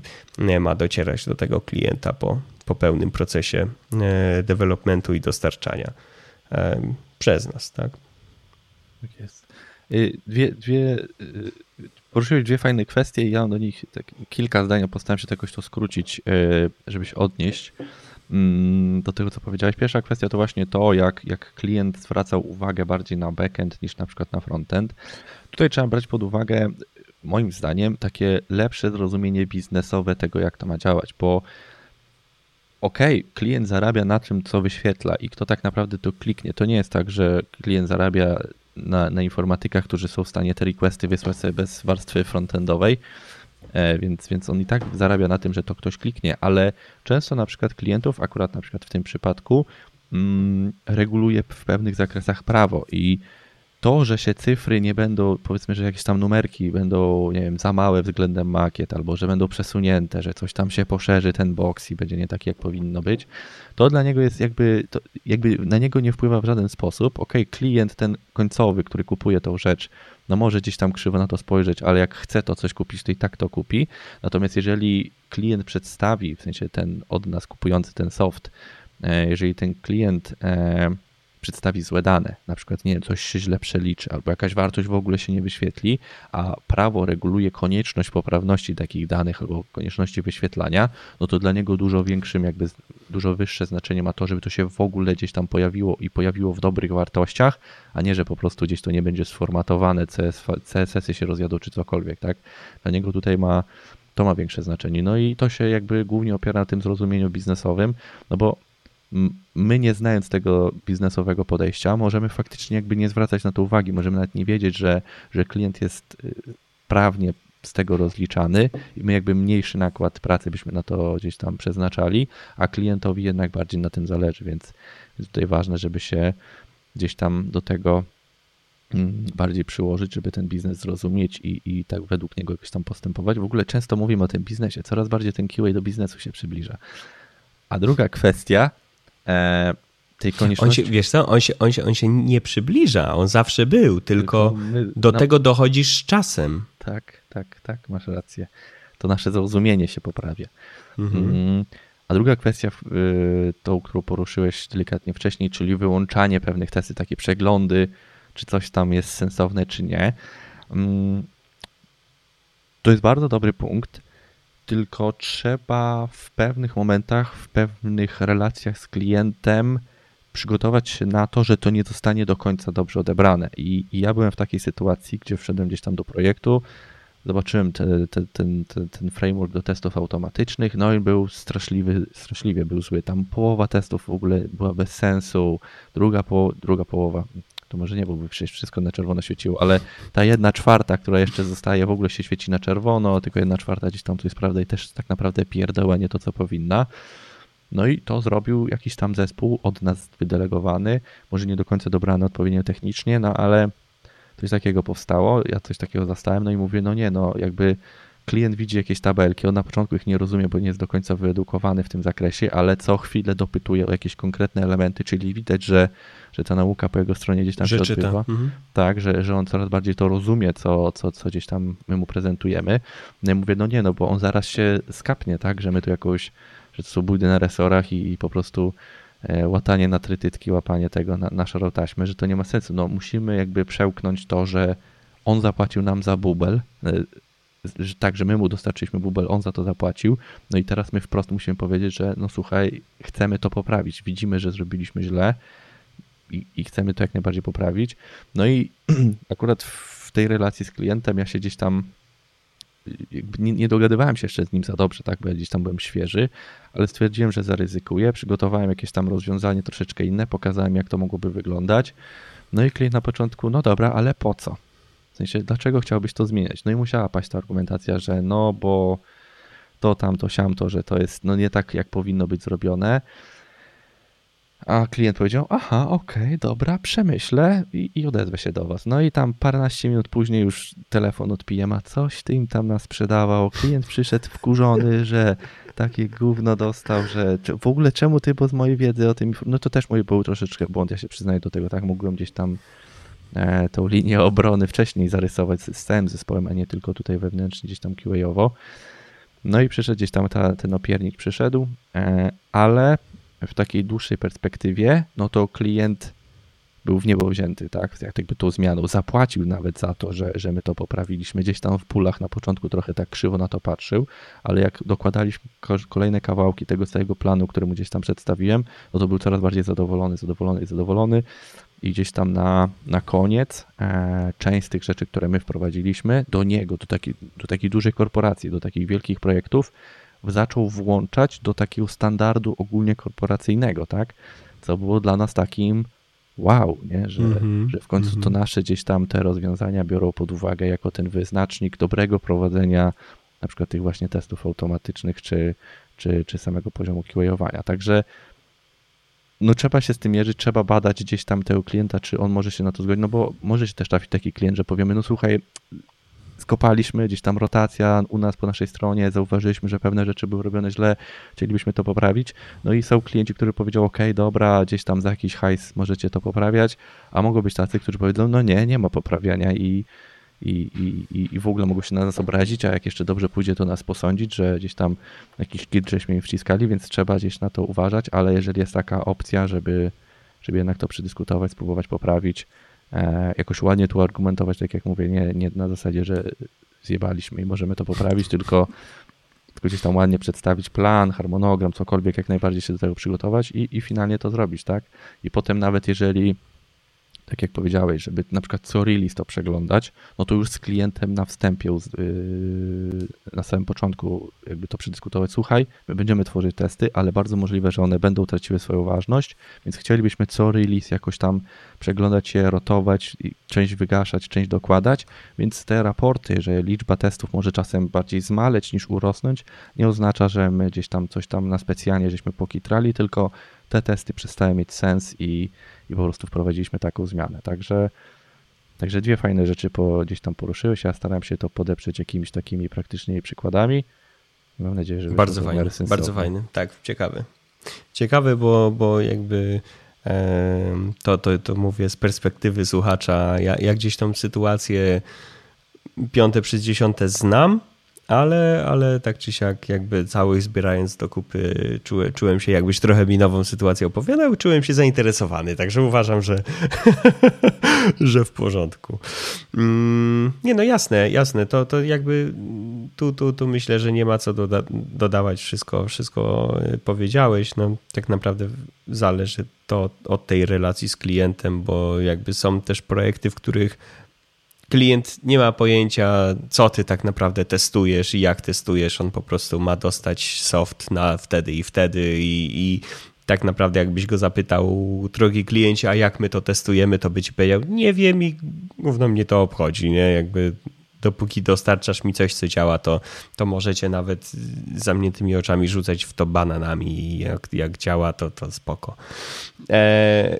ma docierać do tego klienta po, po pełnym procesie e, developmentu i dostarczania e, przez nas. Tak, tak jest. Dwie, dwie, poruszyłeś dwie fajne kwestie i ja do nich tak kilka zdań postaram się to jakoś to skrócić, e, żeby się odnieść. Mm, do tego, co powiedziałeś. Pierwsza kwestia to właśnie to, jak, jak klient zwracał uwagę bardziej na backend niż na przykład na frontend. Tutaj trzeba brać pod uwagę, moim zdaniem, takie lepsze zrozumienie biznesowe tego, jak to ma działać, bo okej, okay, klient zarabia na tym, co wyświetla i kto tak naprawdę to kliknie. To nie jest tak, że klient zarabia na, na informatykach, którzy są w stanie te requesty wysłać sobie bez warstwy frontendowej, więc, więc on i tak zarabia na tym, że to ktoś kliknie, ale często na przykład klientów, akurat na przykład w tym przypadku, mm, reguluje w pewnych zakresach prawo i to, że się cyfry nie będą, powiedzmy, że jakieś tam numerki będą, nie wiem, za małe względem makiet, albo że będą przesunięte, że coś tam się poszerzy ten box i będzie nie taki, jak powinno być, to dla niego jest jakby, jakby na niego nie wpływa w żaden sposób. Ok, klient ten końcowy, który kupuje tą rzecz, no może gdzieś tam krzywo na to spojrzeć, ale jak chce to coś kupić, to i tak to kupi. Natomiast jeżeli klient przedstawi, w sensie ten od nas kupujący ten soft, e, jeżeli ten klient e, przedstawi złe dane, na przykład nie wiem, coś się źle przeliczy, albo jakaś wartość w ogóle się nie wyświetli, a prawo reguluje konieczność poprawności takich danych albo konieczności wyświetlania, no to dla niego dużo większym, jakby dużo wyższe znaczenie ma to, żeby to się w ogóle gdzieś tam pojawiło i pojawiło w dobrych wartościach, a nie, że po prostu gdzieś to nie będzie sformatowane, CSS-y się rozjadą czy cokolwiek, tak? Dla niego tutaj ma to ma większe znaczenie. No i to się jakby głównie opiera na tym zrozumieniu biznesowym, no bo my nie znając tego biznesowego podejścia, możemy faktycznie jakby nie zwracać na to uwagi, możemy nawet nie wiedzieć, że, że klient jest y, prawnie z tego rozliczany i my jakby mniejszy nakład pracy byśmy na to gdzieś tam przeznaczali, a klientowi jednak bardziej na tym zależy, więc tutaj ważne, żeby się gdzieś tam do tego mm, bardziej przyłożyć, żeby ten biznes zrozumieć i, i tak według niego jakoś tam postępować. W ogóle często mówimy o tym biznesie, coraz bardziej ten QA do biznesu się przybliża. A druga kwestia tej konieczności. On się, wiesz co, on się, on, się, on się nie przybliża, on zawsze był, tylko, tylko my, do no, tego dochodzisz z czasem. Tak, tak, tak, masz rację. To nasze zrozumienie się poprawia. Mhm. Mm, a druga kwestia, y, tą, którą poruszyłeś delikatnie wcześniej, czyli wyłączanie pewnych testy, takie przeglądy, czy coś tam jest sensowne, czy nie. Mm, to jest bardzo dobry punkt tylko trzeba w pewnych momentach, w pewnych relacjach z klientem przygotować się na to, że to nie zostanie do końca dobrze odebrane. I, i ja byłem w takiej sytuacji, gdzie wszedłem gdzieś tam do projektu, zobaczyłem te, te, ten, ten, ten framework do testów automatycznych, no i był straszliwy, straszliwie był zły. Tam połowa testów w ogóle była bez sensu, druga, po, druga połowa to może nie, byłby przecież wszystko na czerwono świeciło, ale ta jedna czwarta, która jeszcze zostaje, w ogóle się świeci na czerwono, tylko jedna czwarta gdzieś tam tu jest prawda i też tak naprawdę pierdoła nie to, co powinna. No i to zrobił jakiś tam zespół od nas wydelegowany, może nie do końca dobrany odpowiednio technicznie, no ale coś takiego powstało, ja coś takiego zastałem, no i mówię, no nie, no jakby klient widzi jakieś tabelki, on na początku ich nie rozumie, bo nie jest do końca wyedukowany w tym zakresie, ale co chwilę dopytuje o jakieś konkretne elementy, czyli widać, że, że ta nauka po jego stronie gdzieś tam że się odbywa. Mhm. Tak, że, że on coraz bardziej to rozumie, co, co, co gdzieś tam my mu prezentujemy. No ja mówię, no nie, no bo on zaraz się skapnie, tak, że my tu jakoś, że to są bójdy na resorach i, i po prostu e, łatanie na trytytki, łapanie tego na, na szarą taśmę, że to nie ma sensu. No musimy jakby przełknąć to, że on zapłacił nam za bubel, e, tak, że my mu dostarczyliśmy bubel, on za to zapłacił, no i teraz my wprost musimy powiedzieć, że no słuchaj, chcemy to poprawić, widzimy, że zrobiliśmy źle i, i chcemy to jak najbardziej poprawić. No i [CLEARS THROAT] akurat w tej relacji z klientem ja się gdzieś tam nie, nie, dogadywałem się jeszcze z nim za dobrze, tak, bo ja gdzieś tam byłem świeży, ale stwierdziłem, że zaryzykuję, przygotowałem jakieś tam rozwiązanie troszeczkę inne, pokazałem jak to mogłoby wyglądać. No i klient na początku, no dobra, ale po co? W sensie, dlaczego chciałbyś to zmieniać? No i musiała paść ta argumentacja, że no bo to, tamto, siamto, że to jest no nie tak, jak powinno być zrobione. A klient powiedział, aha, okej, okay, dobra, przemyślę i, i, odezwę się do was. No i tam paręnaście minut później już telefon od a coś ty im tam nas sprzedawał. Klient przyszedł wkurzony, [LAUGHS] że takie gówno dostał, że w ogóle czemu ty, bo z mojej wiedzy o tym, no to też mój był troszeczkę błąd, ja się przyznaję do tego, tak, mogłem gdzieś tam tą linię obrony wcześniej zarysować z całym zespołem, a nie tylko tutaj wewnętrznie gdzieś tam QA-owo. No i przyszedł gdzieś tam ta, ten opiernik przyszedł, e, ale w takiej dłuższej perspektywie, no to klient był w niebo wzięty, tak, jak jakby tą zmianą, zapłacił nawet za to, że, że my to poprawiliśmy, gdzieś tam w pulach na początku trochę tak krzywo na to patrzył, ale jak dokładaliśmy kolejne kawałki tego całego planu, który mu gdzieś tam przedstawiłem, no to był coraz bardziej zadowolony, zadowolony i zadowolony i gdzieś tam na, na koniec e, część z tych rzeczy, które my wprowadziliśmy do niego, do, taki, do takiej dużej korporacji, do takich wielkich projektów, zaczął włączać do takiego standardu ogólnie korporacyjnego, tak? Co było dla nas takim wow, nie? Że, mm -hmm, że w końcu mm -hmm. to mhm. nasze gdzieś tam te rozwiązania biorą pod uwagę jako ten wyznacznik dobrego prowadzenia na przykład tych właśnie testów automatycznych czy, czy, czy samego poziomu QA-owania. Także no trzeba się z tym mierzyć, trzeba badać gdzieś tam tego klienta, czy on może się na to zgodzić, no bo może się też trafić taki klient, że powiemy, no słuchaj, skopaliśmy, gdzieś tam rotacja u nas po naszej stronie, zauważyliśmy, że pewne rzeczy były robione źle, chcielibyśmy to poprawić. No i są klienci, którzy powiedzą, ok, dobra, gdzieś tam za jakiś hajs możecie to poprawiać, a mogą być tacy, którzy powiedzą, no nie, nie ma poprawiania i, i, i, i w ogóle mogą się na nas obrazić, a jak jeszcze dobrze pójdzie, to nas posądzić, że gdzieś tam jakiś kit żeśmy im wciskali, więc trzeba gdzieś na to uważać, ale jeżeli jest taka opcja, żeby, żeby jednak to przedyskutować, spróbować poprawić, E, jakoś ładnie tu argumentować, tak jak mówię, nie, nie na zasadzie, że zjebaliśmy i możemy to poprawić, tylko, tylko gdzieś tam ładnie przedstawić plan, harmonogram, cokolwiek, jak najbardziej się do tego przygotować i, i finalnie to zrobić, tak? I potem nawet jeżeli tak jak powiedziałeś, żeby na przykład co release to przeglądać, no to już z klientem na wstępie, yy, na samym początku jakby to przedyskutować, słuchaj, my będziemy tworzyć testy, ale bardzo możliwe, że one będą traciły swoją ważność, więc chcielibyśmy co release jakoś tam przeglądać je, rotować, część wygaszać, część dokładać, więc te raporty, że liczba testów może czasem bardziej zmaleć niż urosnąć, nie oznacza, że my gdzieś tam coś tam na specjalnie żeśmy pokitrali, tylko te testy przestały mieć sens i, i po prostu wprowadziliśmy taką zmianę. Także, także dwie fajne rzeczy po, gdzieś tam poruszyłeś. Ja staram się to podeprzeć jakimiś takimi praktycznymi przykładami. Mam nadzieję, że bardzo fajny, bardzo fajny, tak, ciekawy. Ciekawy, bo, bo jakby to, to, to mówię z perspektywy słuchacza, ja, ja gdzieś tą sytuację piąte przez dziesiąte znam, ale, ale tak czy siak jakby całość zbierając do kupy czułem, czułem się jakbyś trochę mi nową sytuację opowiadał, czułem się zainteresowany, także uważam, że, [LAUGHS] że w porządku. Mm, nie no jasne, jasne, to, to jakby tu, tu, tu myślę, że nie ma co doda dodawać, wszystko, wszystko powiedziałeś, no tak naprawdę zależy to od tej relacji z klientem, bo jakby są też projekty, w których klient nie ma pojęcia, co ty tak naprawdę testujesz i jak testujesz. On po prostu ma dostać soft na wtedy i wtedy i, i tak naprawdę jakbyś go zapytał, drogi kliencie, a jak my to testujemy, to by ci powiedział, nie wiem i gówno mnie to obchodzi, nie? Jakby dopóki dostarczasz mi coś, co działa, to, to możecie nawet zamkniętymi oczami rzucać w to bananami i jak, jak działa, to, to spoko. Eee,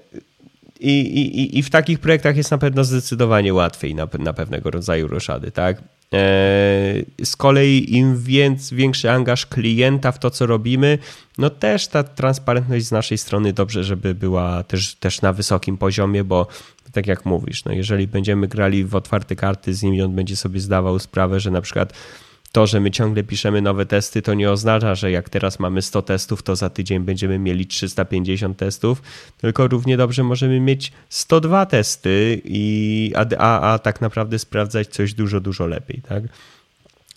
i, i, I w takich projektach jest na pewno zdecydowanie łatwiej na, na pewnego rodzaju roszady, tak? E, z kolei im więc, większy angaż klienta w to, co robimy, no też ta transparentność z naszej strony dobrze, żeby była też, też na wysokim poziomie, bo tak jak mówisz, no jeżeli będziemy grali w otwarte karty z nim on będzie sobie zdawał sprawę, że na przykład to, że my ciągle piszemy nowe testy, to nie oznacza, że jak teraz mamy 100 testów, to za tydzień będziemy mieli 350 testów, tylko równie dobrze możemy mieć 102 testy, i, a, a, a tak naprawdę sprawdzać coś dużo, dużo lepiej. Tak?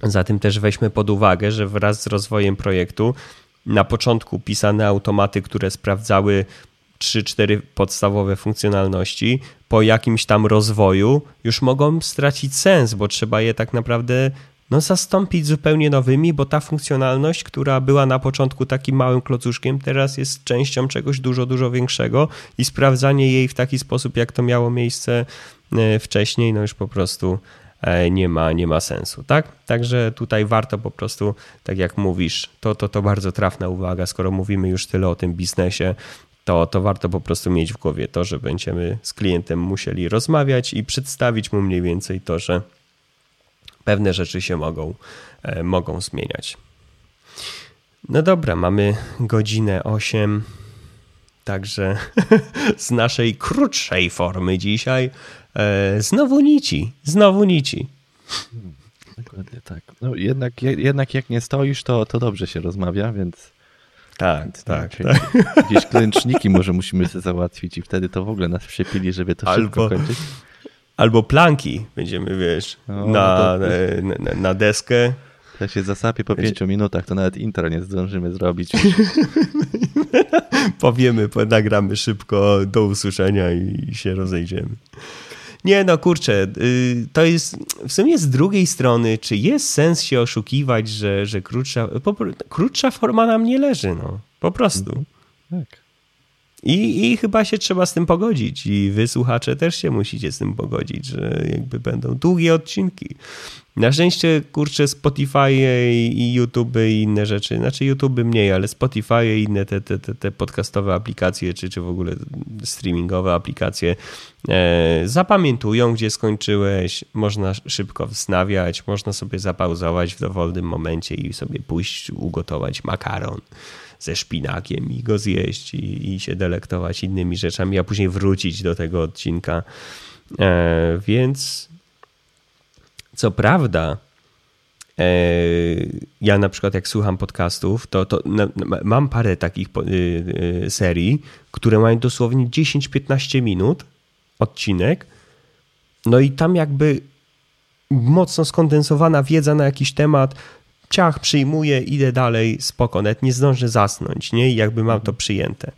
Zatem też weźmy pod uwagę, że wraz z rozwojem projektu na początku pisane automaty, które sprawdzały 3-4 podstawowe funkcjonalności, po jakimś tam rozwoju już mogą stracić sens, bo trzeba je tak naprawdę no, zastąpić zupełnie nowymi, bo ta funkcjonalność, która była na początku takim małym klocuszkiem, teraz jest częścią czegoś dużo, dużo większego i sprawdzanie jej w taki sposób, jak to miało miejsce e, wcześniej, no już po prostu e, nie ma, nie ma sensu, tak? Także tutaj warto po prostu, tak jak mówisz, to, to, to bardzo trafna uwaga, skoro mówimy już tyle o tym biznesie, to, to warto po prostu mieć w głowie to, że będziemy z klientem musieli rozmawiać i przedstawić mu mniej więcej to, że pewne rzeczy się mogą, e, mogą zmieniać. No dobra, mamy godzinę 8. Także [LAUGHS] z naszej krótszej formy dzisiaj e, znowu nici, znowu nici. Dokładnie tak. No jednak, jednak jak nie stoisz, to, to dobrze się rozmawia, więc. Tak, więc tak, tak. Jakieś klęczniki może musimy sobie załatwić i wtedy to w ogóle nas przepili, żeby to Albo, szybko kończyć. Albo planki będziemy, wiesz, no, na, to... na, na, deskę. Jak się zasapie po pięciu minutach, to nawet intro nie zdążymy zrobić. [LAUGHS] Powiemy, nagramy szybko, do usłyszenia i się rozejdziemy. Nie no, kurczę, y, to jest w sumie z drugiej strony, czy jest sens się oszukiwać, że, że krótsza, po, krótsza forma nam nie leży, no, po prostu. Tak. I, I chyba się trzeba z tym pogodzić. I wy słuchacze też się musicie z tym pogodzić, że jakby będą długie odcinki. Na szczęście, kurczę, Spotify i YouTube i inne rzeczy, znaczy YouTube mniej, ale Spotify i inne te, te, te, te podcastowe aplikacje, czy, czy w ogóle streamingowe aplikacje e, zapamiętują, gdzie skończyłeś, można szybko wznawiać, można sobie zapauzować w dowolnym momencie i sobie pójść ugotować makaron ze szpinakiem i go zjeść i, i się delektować innymi rzeczami, a później wrócić do tego odcinka. E, więc co prawda, e, ja na przykład jak słucham podcastów, to, to mam parę takich y, y, serii, które mają dosłownie 10-15 minut odcinek. No i tam jakby mocno skondensowana wiedza na jakiś temat, ciach, przyjmuję, idę dalej, spoko, nawet nie zdążę zasnąć, nie? I jakby mam to przyjęte.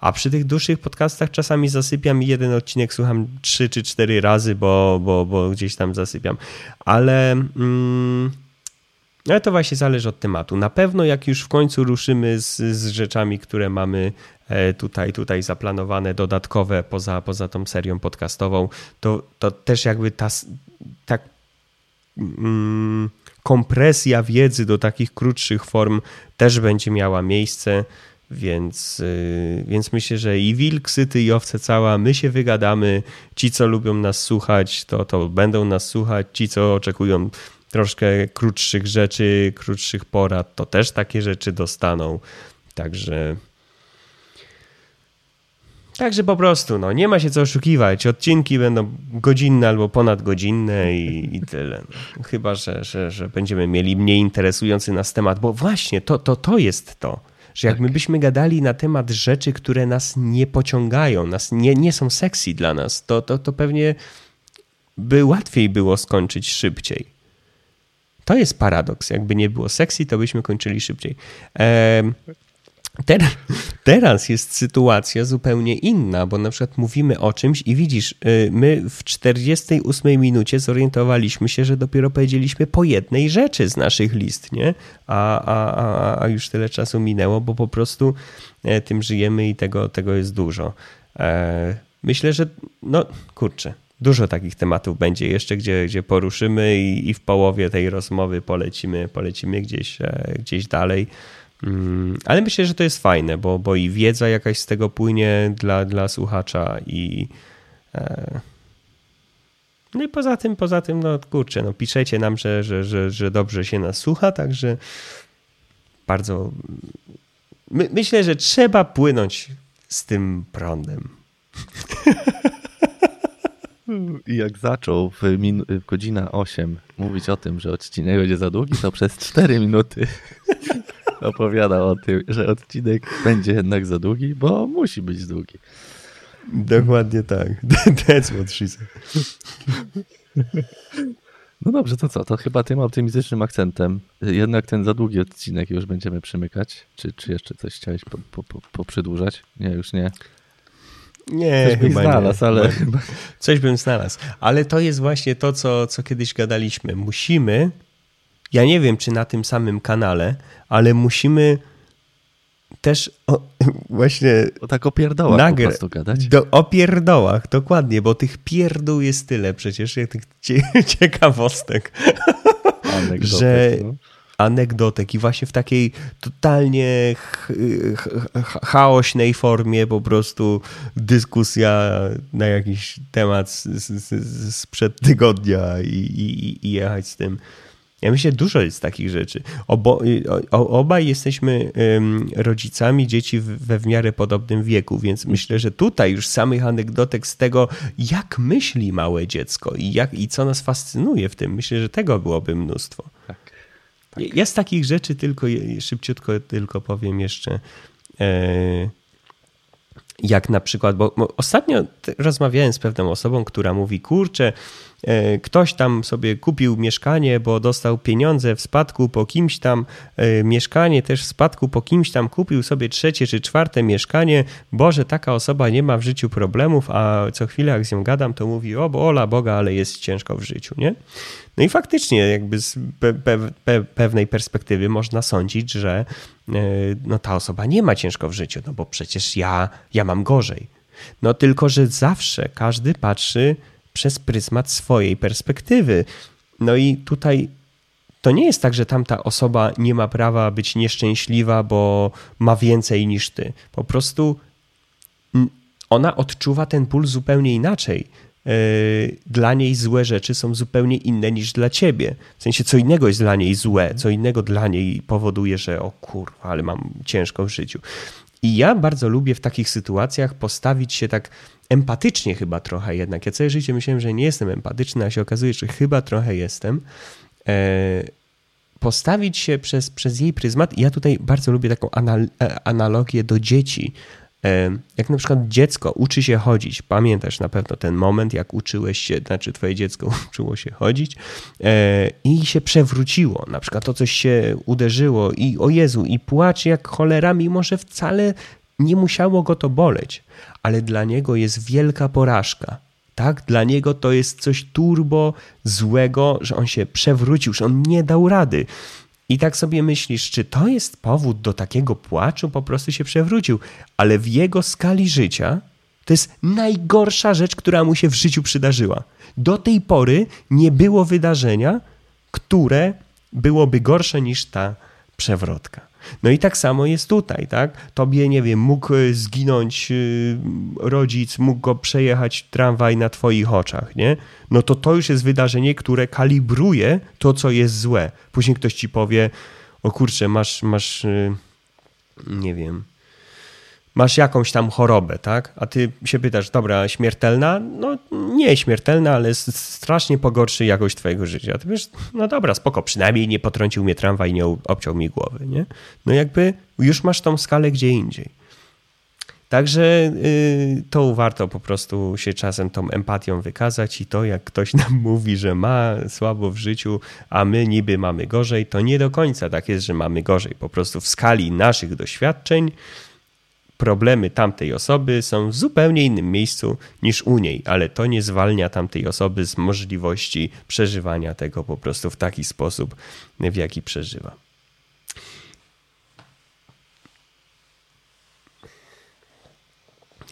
A przy tych dłuższych podcastach czasami zasypiam i jeden odcinek słucham trzy czy cztery razy, bo, bo, bo gdzieś tam zasypiam. Ale, mm, ale to właśnie zależy od tematu. Na pewno jak już w końcu ruszymy z, z rzeczami, które mamy e, tutaj, tutaj zaplanowane, dodatkowe poza, poza tą serią podcastową, to, to też jakby ta, tak mm, kompresja wiedzy do takich krótszych form też będzie miała miejsce. Więc, y, więc myślę, że i wilk syty, i owce cała, my się wygadamy. Ci, co lubią nas słuchać, to, to będą nas słuchać. Ci, co oczekują troszkę krótszych rzeczy, krótszych porad, to też takie rzeczy dostaną. Także. Także po prostu, no, nie ma się co oszukiwać. Odcinki będą godzinne albo ponadgodzinne i, i tyle. No. Chyba, że, że, że będziemy mieli mniej interesujący nas temat, bo właśnie to, to, to jest to że jak tak. my byśmy gadali na temat rzeczy, które nas nie pociągają, nas nie, nie są sexy dla nas, to, to, to pewnie by łatwiej było skończyć szybciej. To jest paradoks. Jakby nie było sexy, to byśmy kończyli szybciej. Ehm, Teraz, [LAUGHS] teraz jest sytuacja zupełnie inna, bo na przykład mówimy o czymś i widzisz, y, my w 48 minucie zorientowaliśmy się, że dopiero powiedzieliśmy po jednej rzeczy z naszych list, nie? A, a, a, a już tyle czasu minęło, bo po prostu e, tym żyjemy i tego, tego jest dużo. E, myślę, że no kurczę, dużo takich tematów będzie jeszcze, gdzie, gdzie poruszymy i, i w połowie tej rozmowy polecimy, polecimy gdzieś, e, gdzieś dalej. Mm, ale myślę, że to jest fajne, bo, bo i wiedza jakaś z tego płynie dla, dla słuchacza i e, no i poza tym, poza tym, no kurczę, no piszecie nam, że, że, że, że dobrze się nas słucha, także bardzo my, myślę, że trzeba płynąć z tym prądem. I jak zaczął w, min- w godzina 8 mówić o tym, że odcinek będzie za długi, to przez 4 minuty opowiadał o tym, że odcinek będzie jednak za długi, bo musi być długi. Dokładnie tak. [LAUGHS] That's what she said. No dobrze, to co? To chyba tym optymistycznym akcentem jednak ten za długi odcinek już będziemy przymykać. Czy, czy jeszcze coś chciałeś po, po, poprzydłużać? Nie, już nie. Nie, coś chyba znalazł, nie. ale... Coś bym znalazł. Ale to jest właśnie to, co, co kiedyś gadaliśmy. Musimy ja nie wiem, czy na tym samym kanale, ale musimy też o, [LAUGHS] właśnie. O tak o pierdołach nagra- po prostu gadać. Do, o pierdołach, dokładnie, bo tych pierdół jest tyle przecież, tych [LAUGHS] ciekawostek, [LAUGHS] Anegdotek, że no. anegdotek i właśnie w takiej totalnie chaośnej formie po prostu dyskusja na jakiś temat sprzed tygodnia i, i, i jechać z tym. Ja myślę, dużo jest takich rzeczy. Obo, obaj jesteśmy rodzicami dzieci we w miarę podobnym wieku, więc myślę, że tutaj już samych anegdotek z tego, jak myśli małe dziecko i, jak, i co nas fascynuje w tym, myślę, że tego byłoby mnóstwo. Tak, tak. Ja z takich rzeczy tylko, szybciutko tylko powiem jeszcze, e, jak na przykład, bo ostatnio rozmawiałem z pewną osobą, która mówi, kurczę, ktoś tam sobie kupił mieszkanie, bo dostał pieniądze w spadku po kimś tam, e, mieszkanie też w spadku po kimś tam, kupił sobie trzecie czy czwarte mieszkanie, Boże, taka osoba nie ma w życiu problemów, a co chwilę jak z nią gadam, to mówi, o ola Boga, ale jest ciężko w życiu, nie? No i faktycznie jakby z pe pe pewnej perspektywy można sądzić, że no, ta osoba nie ma ciężko w życiu, no bo przecież ja, ja mam gorzej. No tylko, że zawsze każdy patrzy przez pryzmat swojej perspektywy. No i tutaj to nie jest tak, że tamta osoba nie ma prawa być nieszczęśliwa, bo ma więcej niż ty. Po prostu ona odczuwa ten ból zupełnie inaczej. E, dla niej złe rzeczy są zupełnie inne niż dla ciebie. W sensie, co innego jest dla niej złe, co innego dla niej powoduje, że o kurwa, ale mam ciężko w życiu. I ja bardzo lubię w takich sytuacjach postawić się tak empatycznie chyba trochę jednak. Ja całe życie myślałem, że nie jestem empatyczny, a się okazuje, że chyba trochę jestem. E, postawić się przez, przez jej pryzmat. Ja tutaj bardzo lubię taką anal e, analogię do dzieci. E, jak na przykład dziecko uczy się chodzić, pamiętasz na pewno ten moment, jak uczyłeś się, znaczy twoje dziecko [LAUGHS] uczyło się chodzić i się przewróciło, na przykład to coś się uderzyło i o Jezu, i płacze jak cholera, mimo że wcale nie musiało go to boleć, ale dla niego jest wielka porażka. Tak, dla niego to jest coś turbo złego, że on się przewrócił, że on nie dał rady. I tak sobie myślisz, czy to jest powód do takiego płaczu? Po prostu się przewrócił. Ale w jego skali życia to jest najgorsza rzecz, która mu się w życiu przydarzyła. Do tej pory nie było wydarzenia, które byłoby gorsze niż ta przewrotka. No i tak samo jest tutaj, tak? Tobie, nie wiem, mógł e, zginąć e, rodzic, mógł go przejechać tramwaj na twoich oczach, nie? No to to już jest wydarzenie, które kalibruje to, co jest złe. Później ktoś ci powie, o kurczę, masz, masz, e, nie wiem, masz jakąś tam chorobę, tak? A ty się pytasz, dobra, śmiertelna? No nie śmiertelna, ale strasznie pogorszy jakość twojego życia. Ty wiesz, no dobra, spoko, przynajmniej nie potrącił mnie tramwaj nie obciął mi głowy, nie? No jakby już masz tą skalę gdzie indziej. Także yy, to warto po prostu się czasem tą empatią wykazać i to, jak ktoś [LAUGHS] nam mówi, że ma słabo w życiu, a my niby mamy gorzej, to nie do końca tak jest, że mamy gorzej. Po prostu w skali naszych doświadczeń problemy tamtej osoby są w zupełnie innym miejscu niż u niej, ale to nie zwalnia tamtej osoby z możliwości przeżywania tego po prostu w taki sposób, w jaki przeżywa.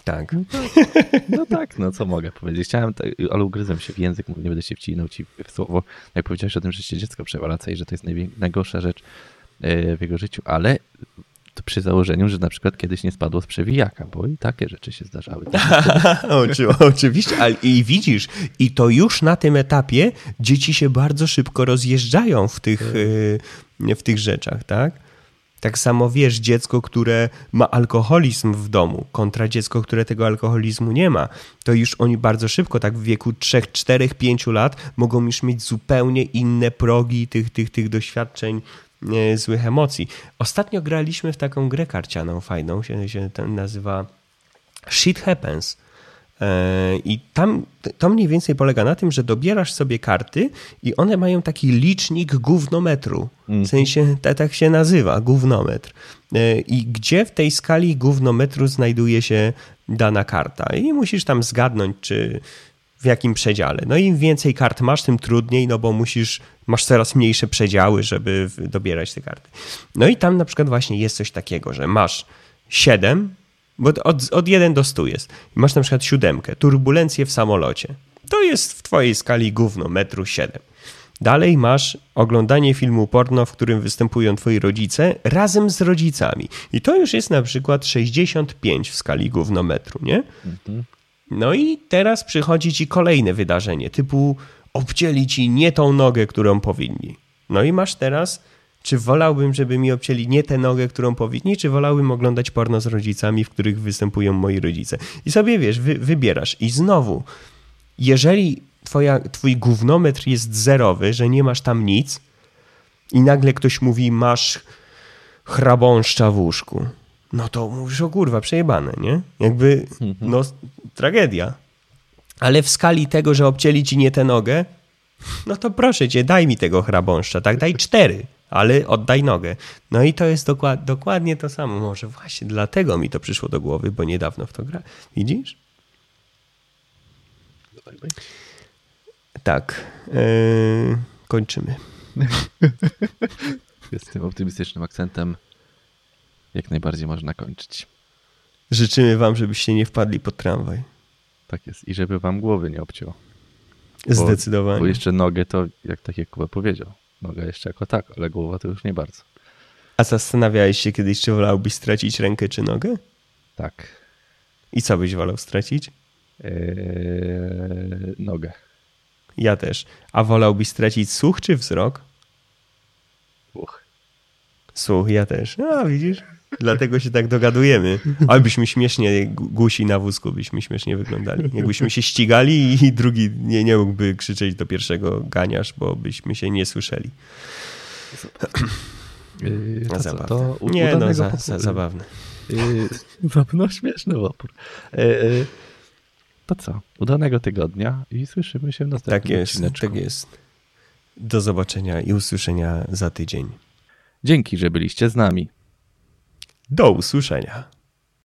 Tak. No tak, no tak, no co mogę powiedzieć. Chciałem, ale ugryzłem się w język, nie będę się wcinał ci w słowo. Jak powiedziałeś o tym, że się dziecko przewalaca i że to jest najgorsza rzecz e, w jego życiu, ale przy założeniu, że na przykład kiedyś nie spadło z przewijaka, bo i takie rzeczy się zdarzały. [LAUGHS] Oczywiście, ale i widzisz, i to już na tym etapie dzieci się bardzo szybko rozjeżdżają w tych, tak. y, w tych rzeczach, tak? Tak samo wiesz, dziecko, które ma alkoholizm w domu, kontra dziecko, które tego alkoholizmu nie ma, to już oni bardzo szybko, tak w wieku 3, 4, 5 lat, mogą już mieć zupełnie inne progi tych, tych, tych doświadczeń złych emocji. Ostatnio graliśmy w taką grę karcianą fajną, się, się nazywa Shit Happens. E, I tam to mniej więcej polega na tym, że dobierasz sobie karty i one mają taki licznik gównometru. W mhm. sensie tak się nazywa, gównometr. E, I gdzie w tej skali gównometru znajduje się dana karta. I musisz tam zgadnąć, czy w jakim przedziale. No im więcej kart masz, tym trudniej, no bo musisz, masz coraz mniejsze przedziały, żeby dobierać te karty. No i tam na przykład właśnie jest coś takiego, że masz 7, bo od, od 1 do 100 jest. I masz na przykład siódemkę, turbulencję w samolocie. To jest w twojej skali gówno, metru 7. Dalej masz oglądanie filmu porno, w którym występują twoi rodzice razem z rodzicami. I to już jest na przykład 65 w skali gównometru, nie? Mhm. No i teraz przychodzi ci kolejne wydarzenie, typu obcięli ci nie tą nogę, którą powinni. No i masz teraz, czy wolałbym, żeby mi obcięli nie tę nogę, którą powinni, czy wolałbym oglądać porno z rodzicami, w których występują moi rodzice. I sobie wiesz, wy, wybierasz. I znowu, jeżeli twoja, twój gównometr jest zerowy, że nie masz tam nic i nagle ktoś mówi, masz chrabąszcza w łóżku, no to mówisz, o kurwa, przejebane, nie? Jakby, no, tragedia. Ale w skali tego, że obcięli ci nie tę nogę, no to proszę cię, daj mi tego chrabąszcza, tak? Daj cztery, ale oddaj nogę. No i to jest dokład, dokładnie to samo. Może właśnie dlatego mi to przyszło do głowy, bo niedawno w to gra. Widzisz? Tak. Yy, kończymy. [LAUGHS] Z tym optymistycznym akcentem jak najbardziej można kończyć. Życzymy wam, żebyście nie wpadli pod tramwaj. Tak jest. I żeby wam głowy nie obcięło. Bo, Zdecydowanie. Bo jeszcze nogę to, jak tak jak Kuba powiedział, noga jeszcze jako tak, ale głowa to już nie bardzo. A zastanawiałeś się kiedyś, czy wolałbyś stracić rękę czy nogę? Tak. I co byś wolał stracić? Eee, nogę. Ja też. A wolałbyś stracić słuch czy wzrok? Słuch. Słuch, ja też. A, widzisz? Dlatego się tak dogadujemy. Ale byśmy śmiesznie, gusi na wózku byśmy śmiesznie wyglądali. Jakbyśmy się ścigali i drugi nie, nie mógłby krzyczeć do pierwszego ganiasz, bo byśmy się nie słyszeli. Yy, [CLEARS THROAT] to zabawne. To nie, no, za, za, zabawne. Yy, no, śmieszny opór. Yy, to co? Udanego tygodnia i słyszymy się w następnym Tak jest, odcineczku. tak jest. Do zobaczenia i usłyszenia za tydzień. Dzięki, że byliście z nami. Do usłyszenia.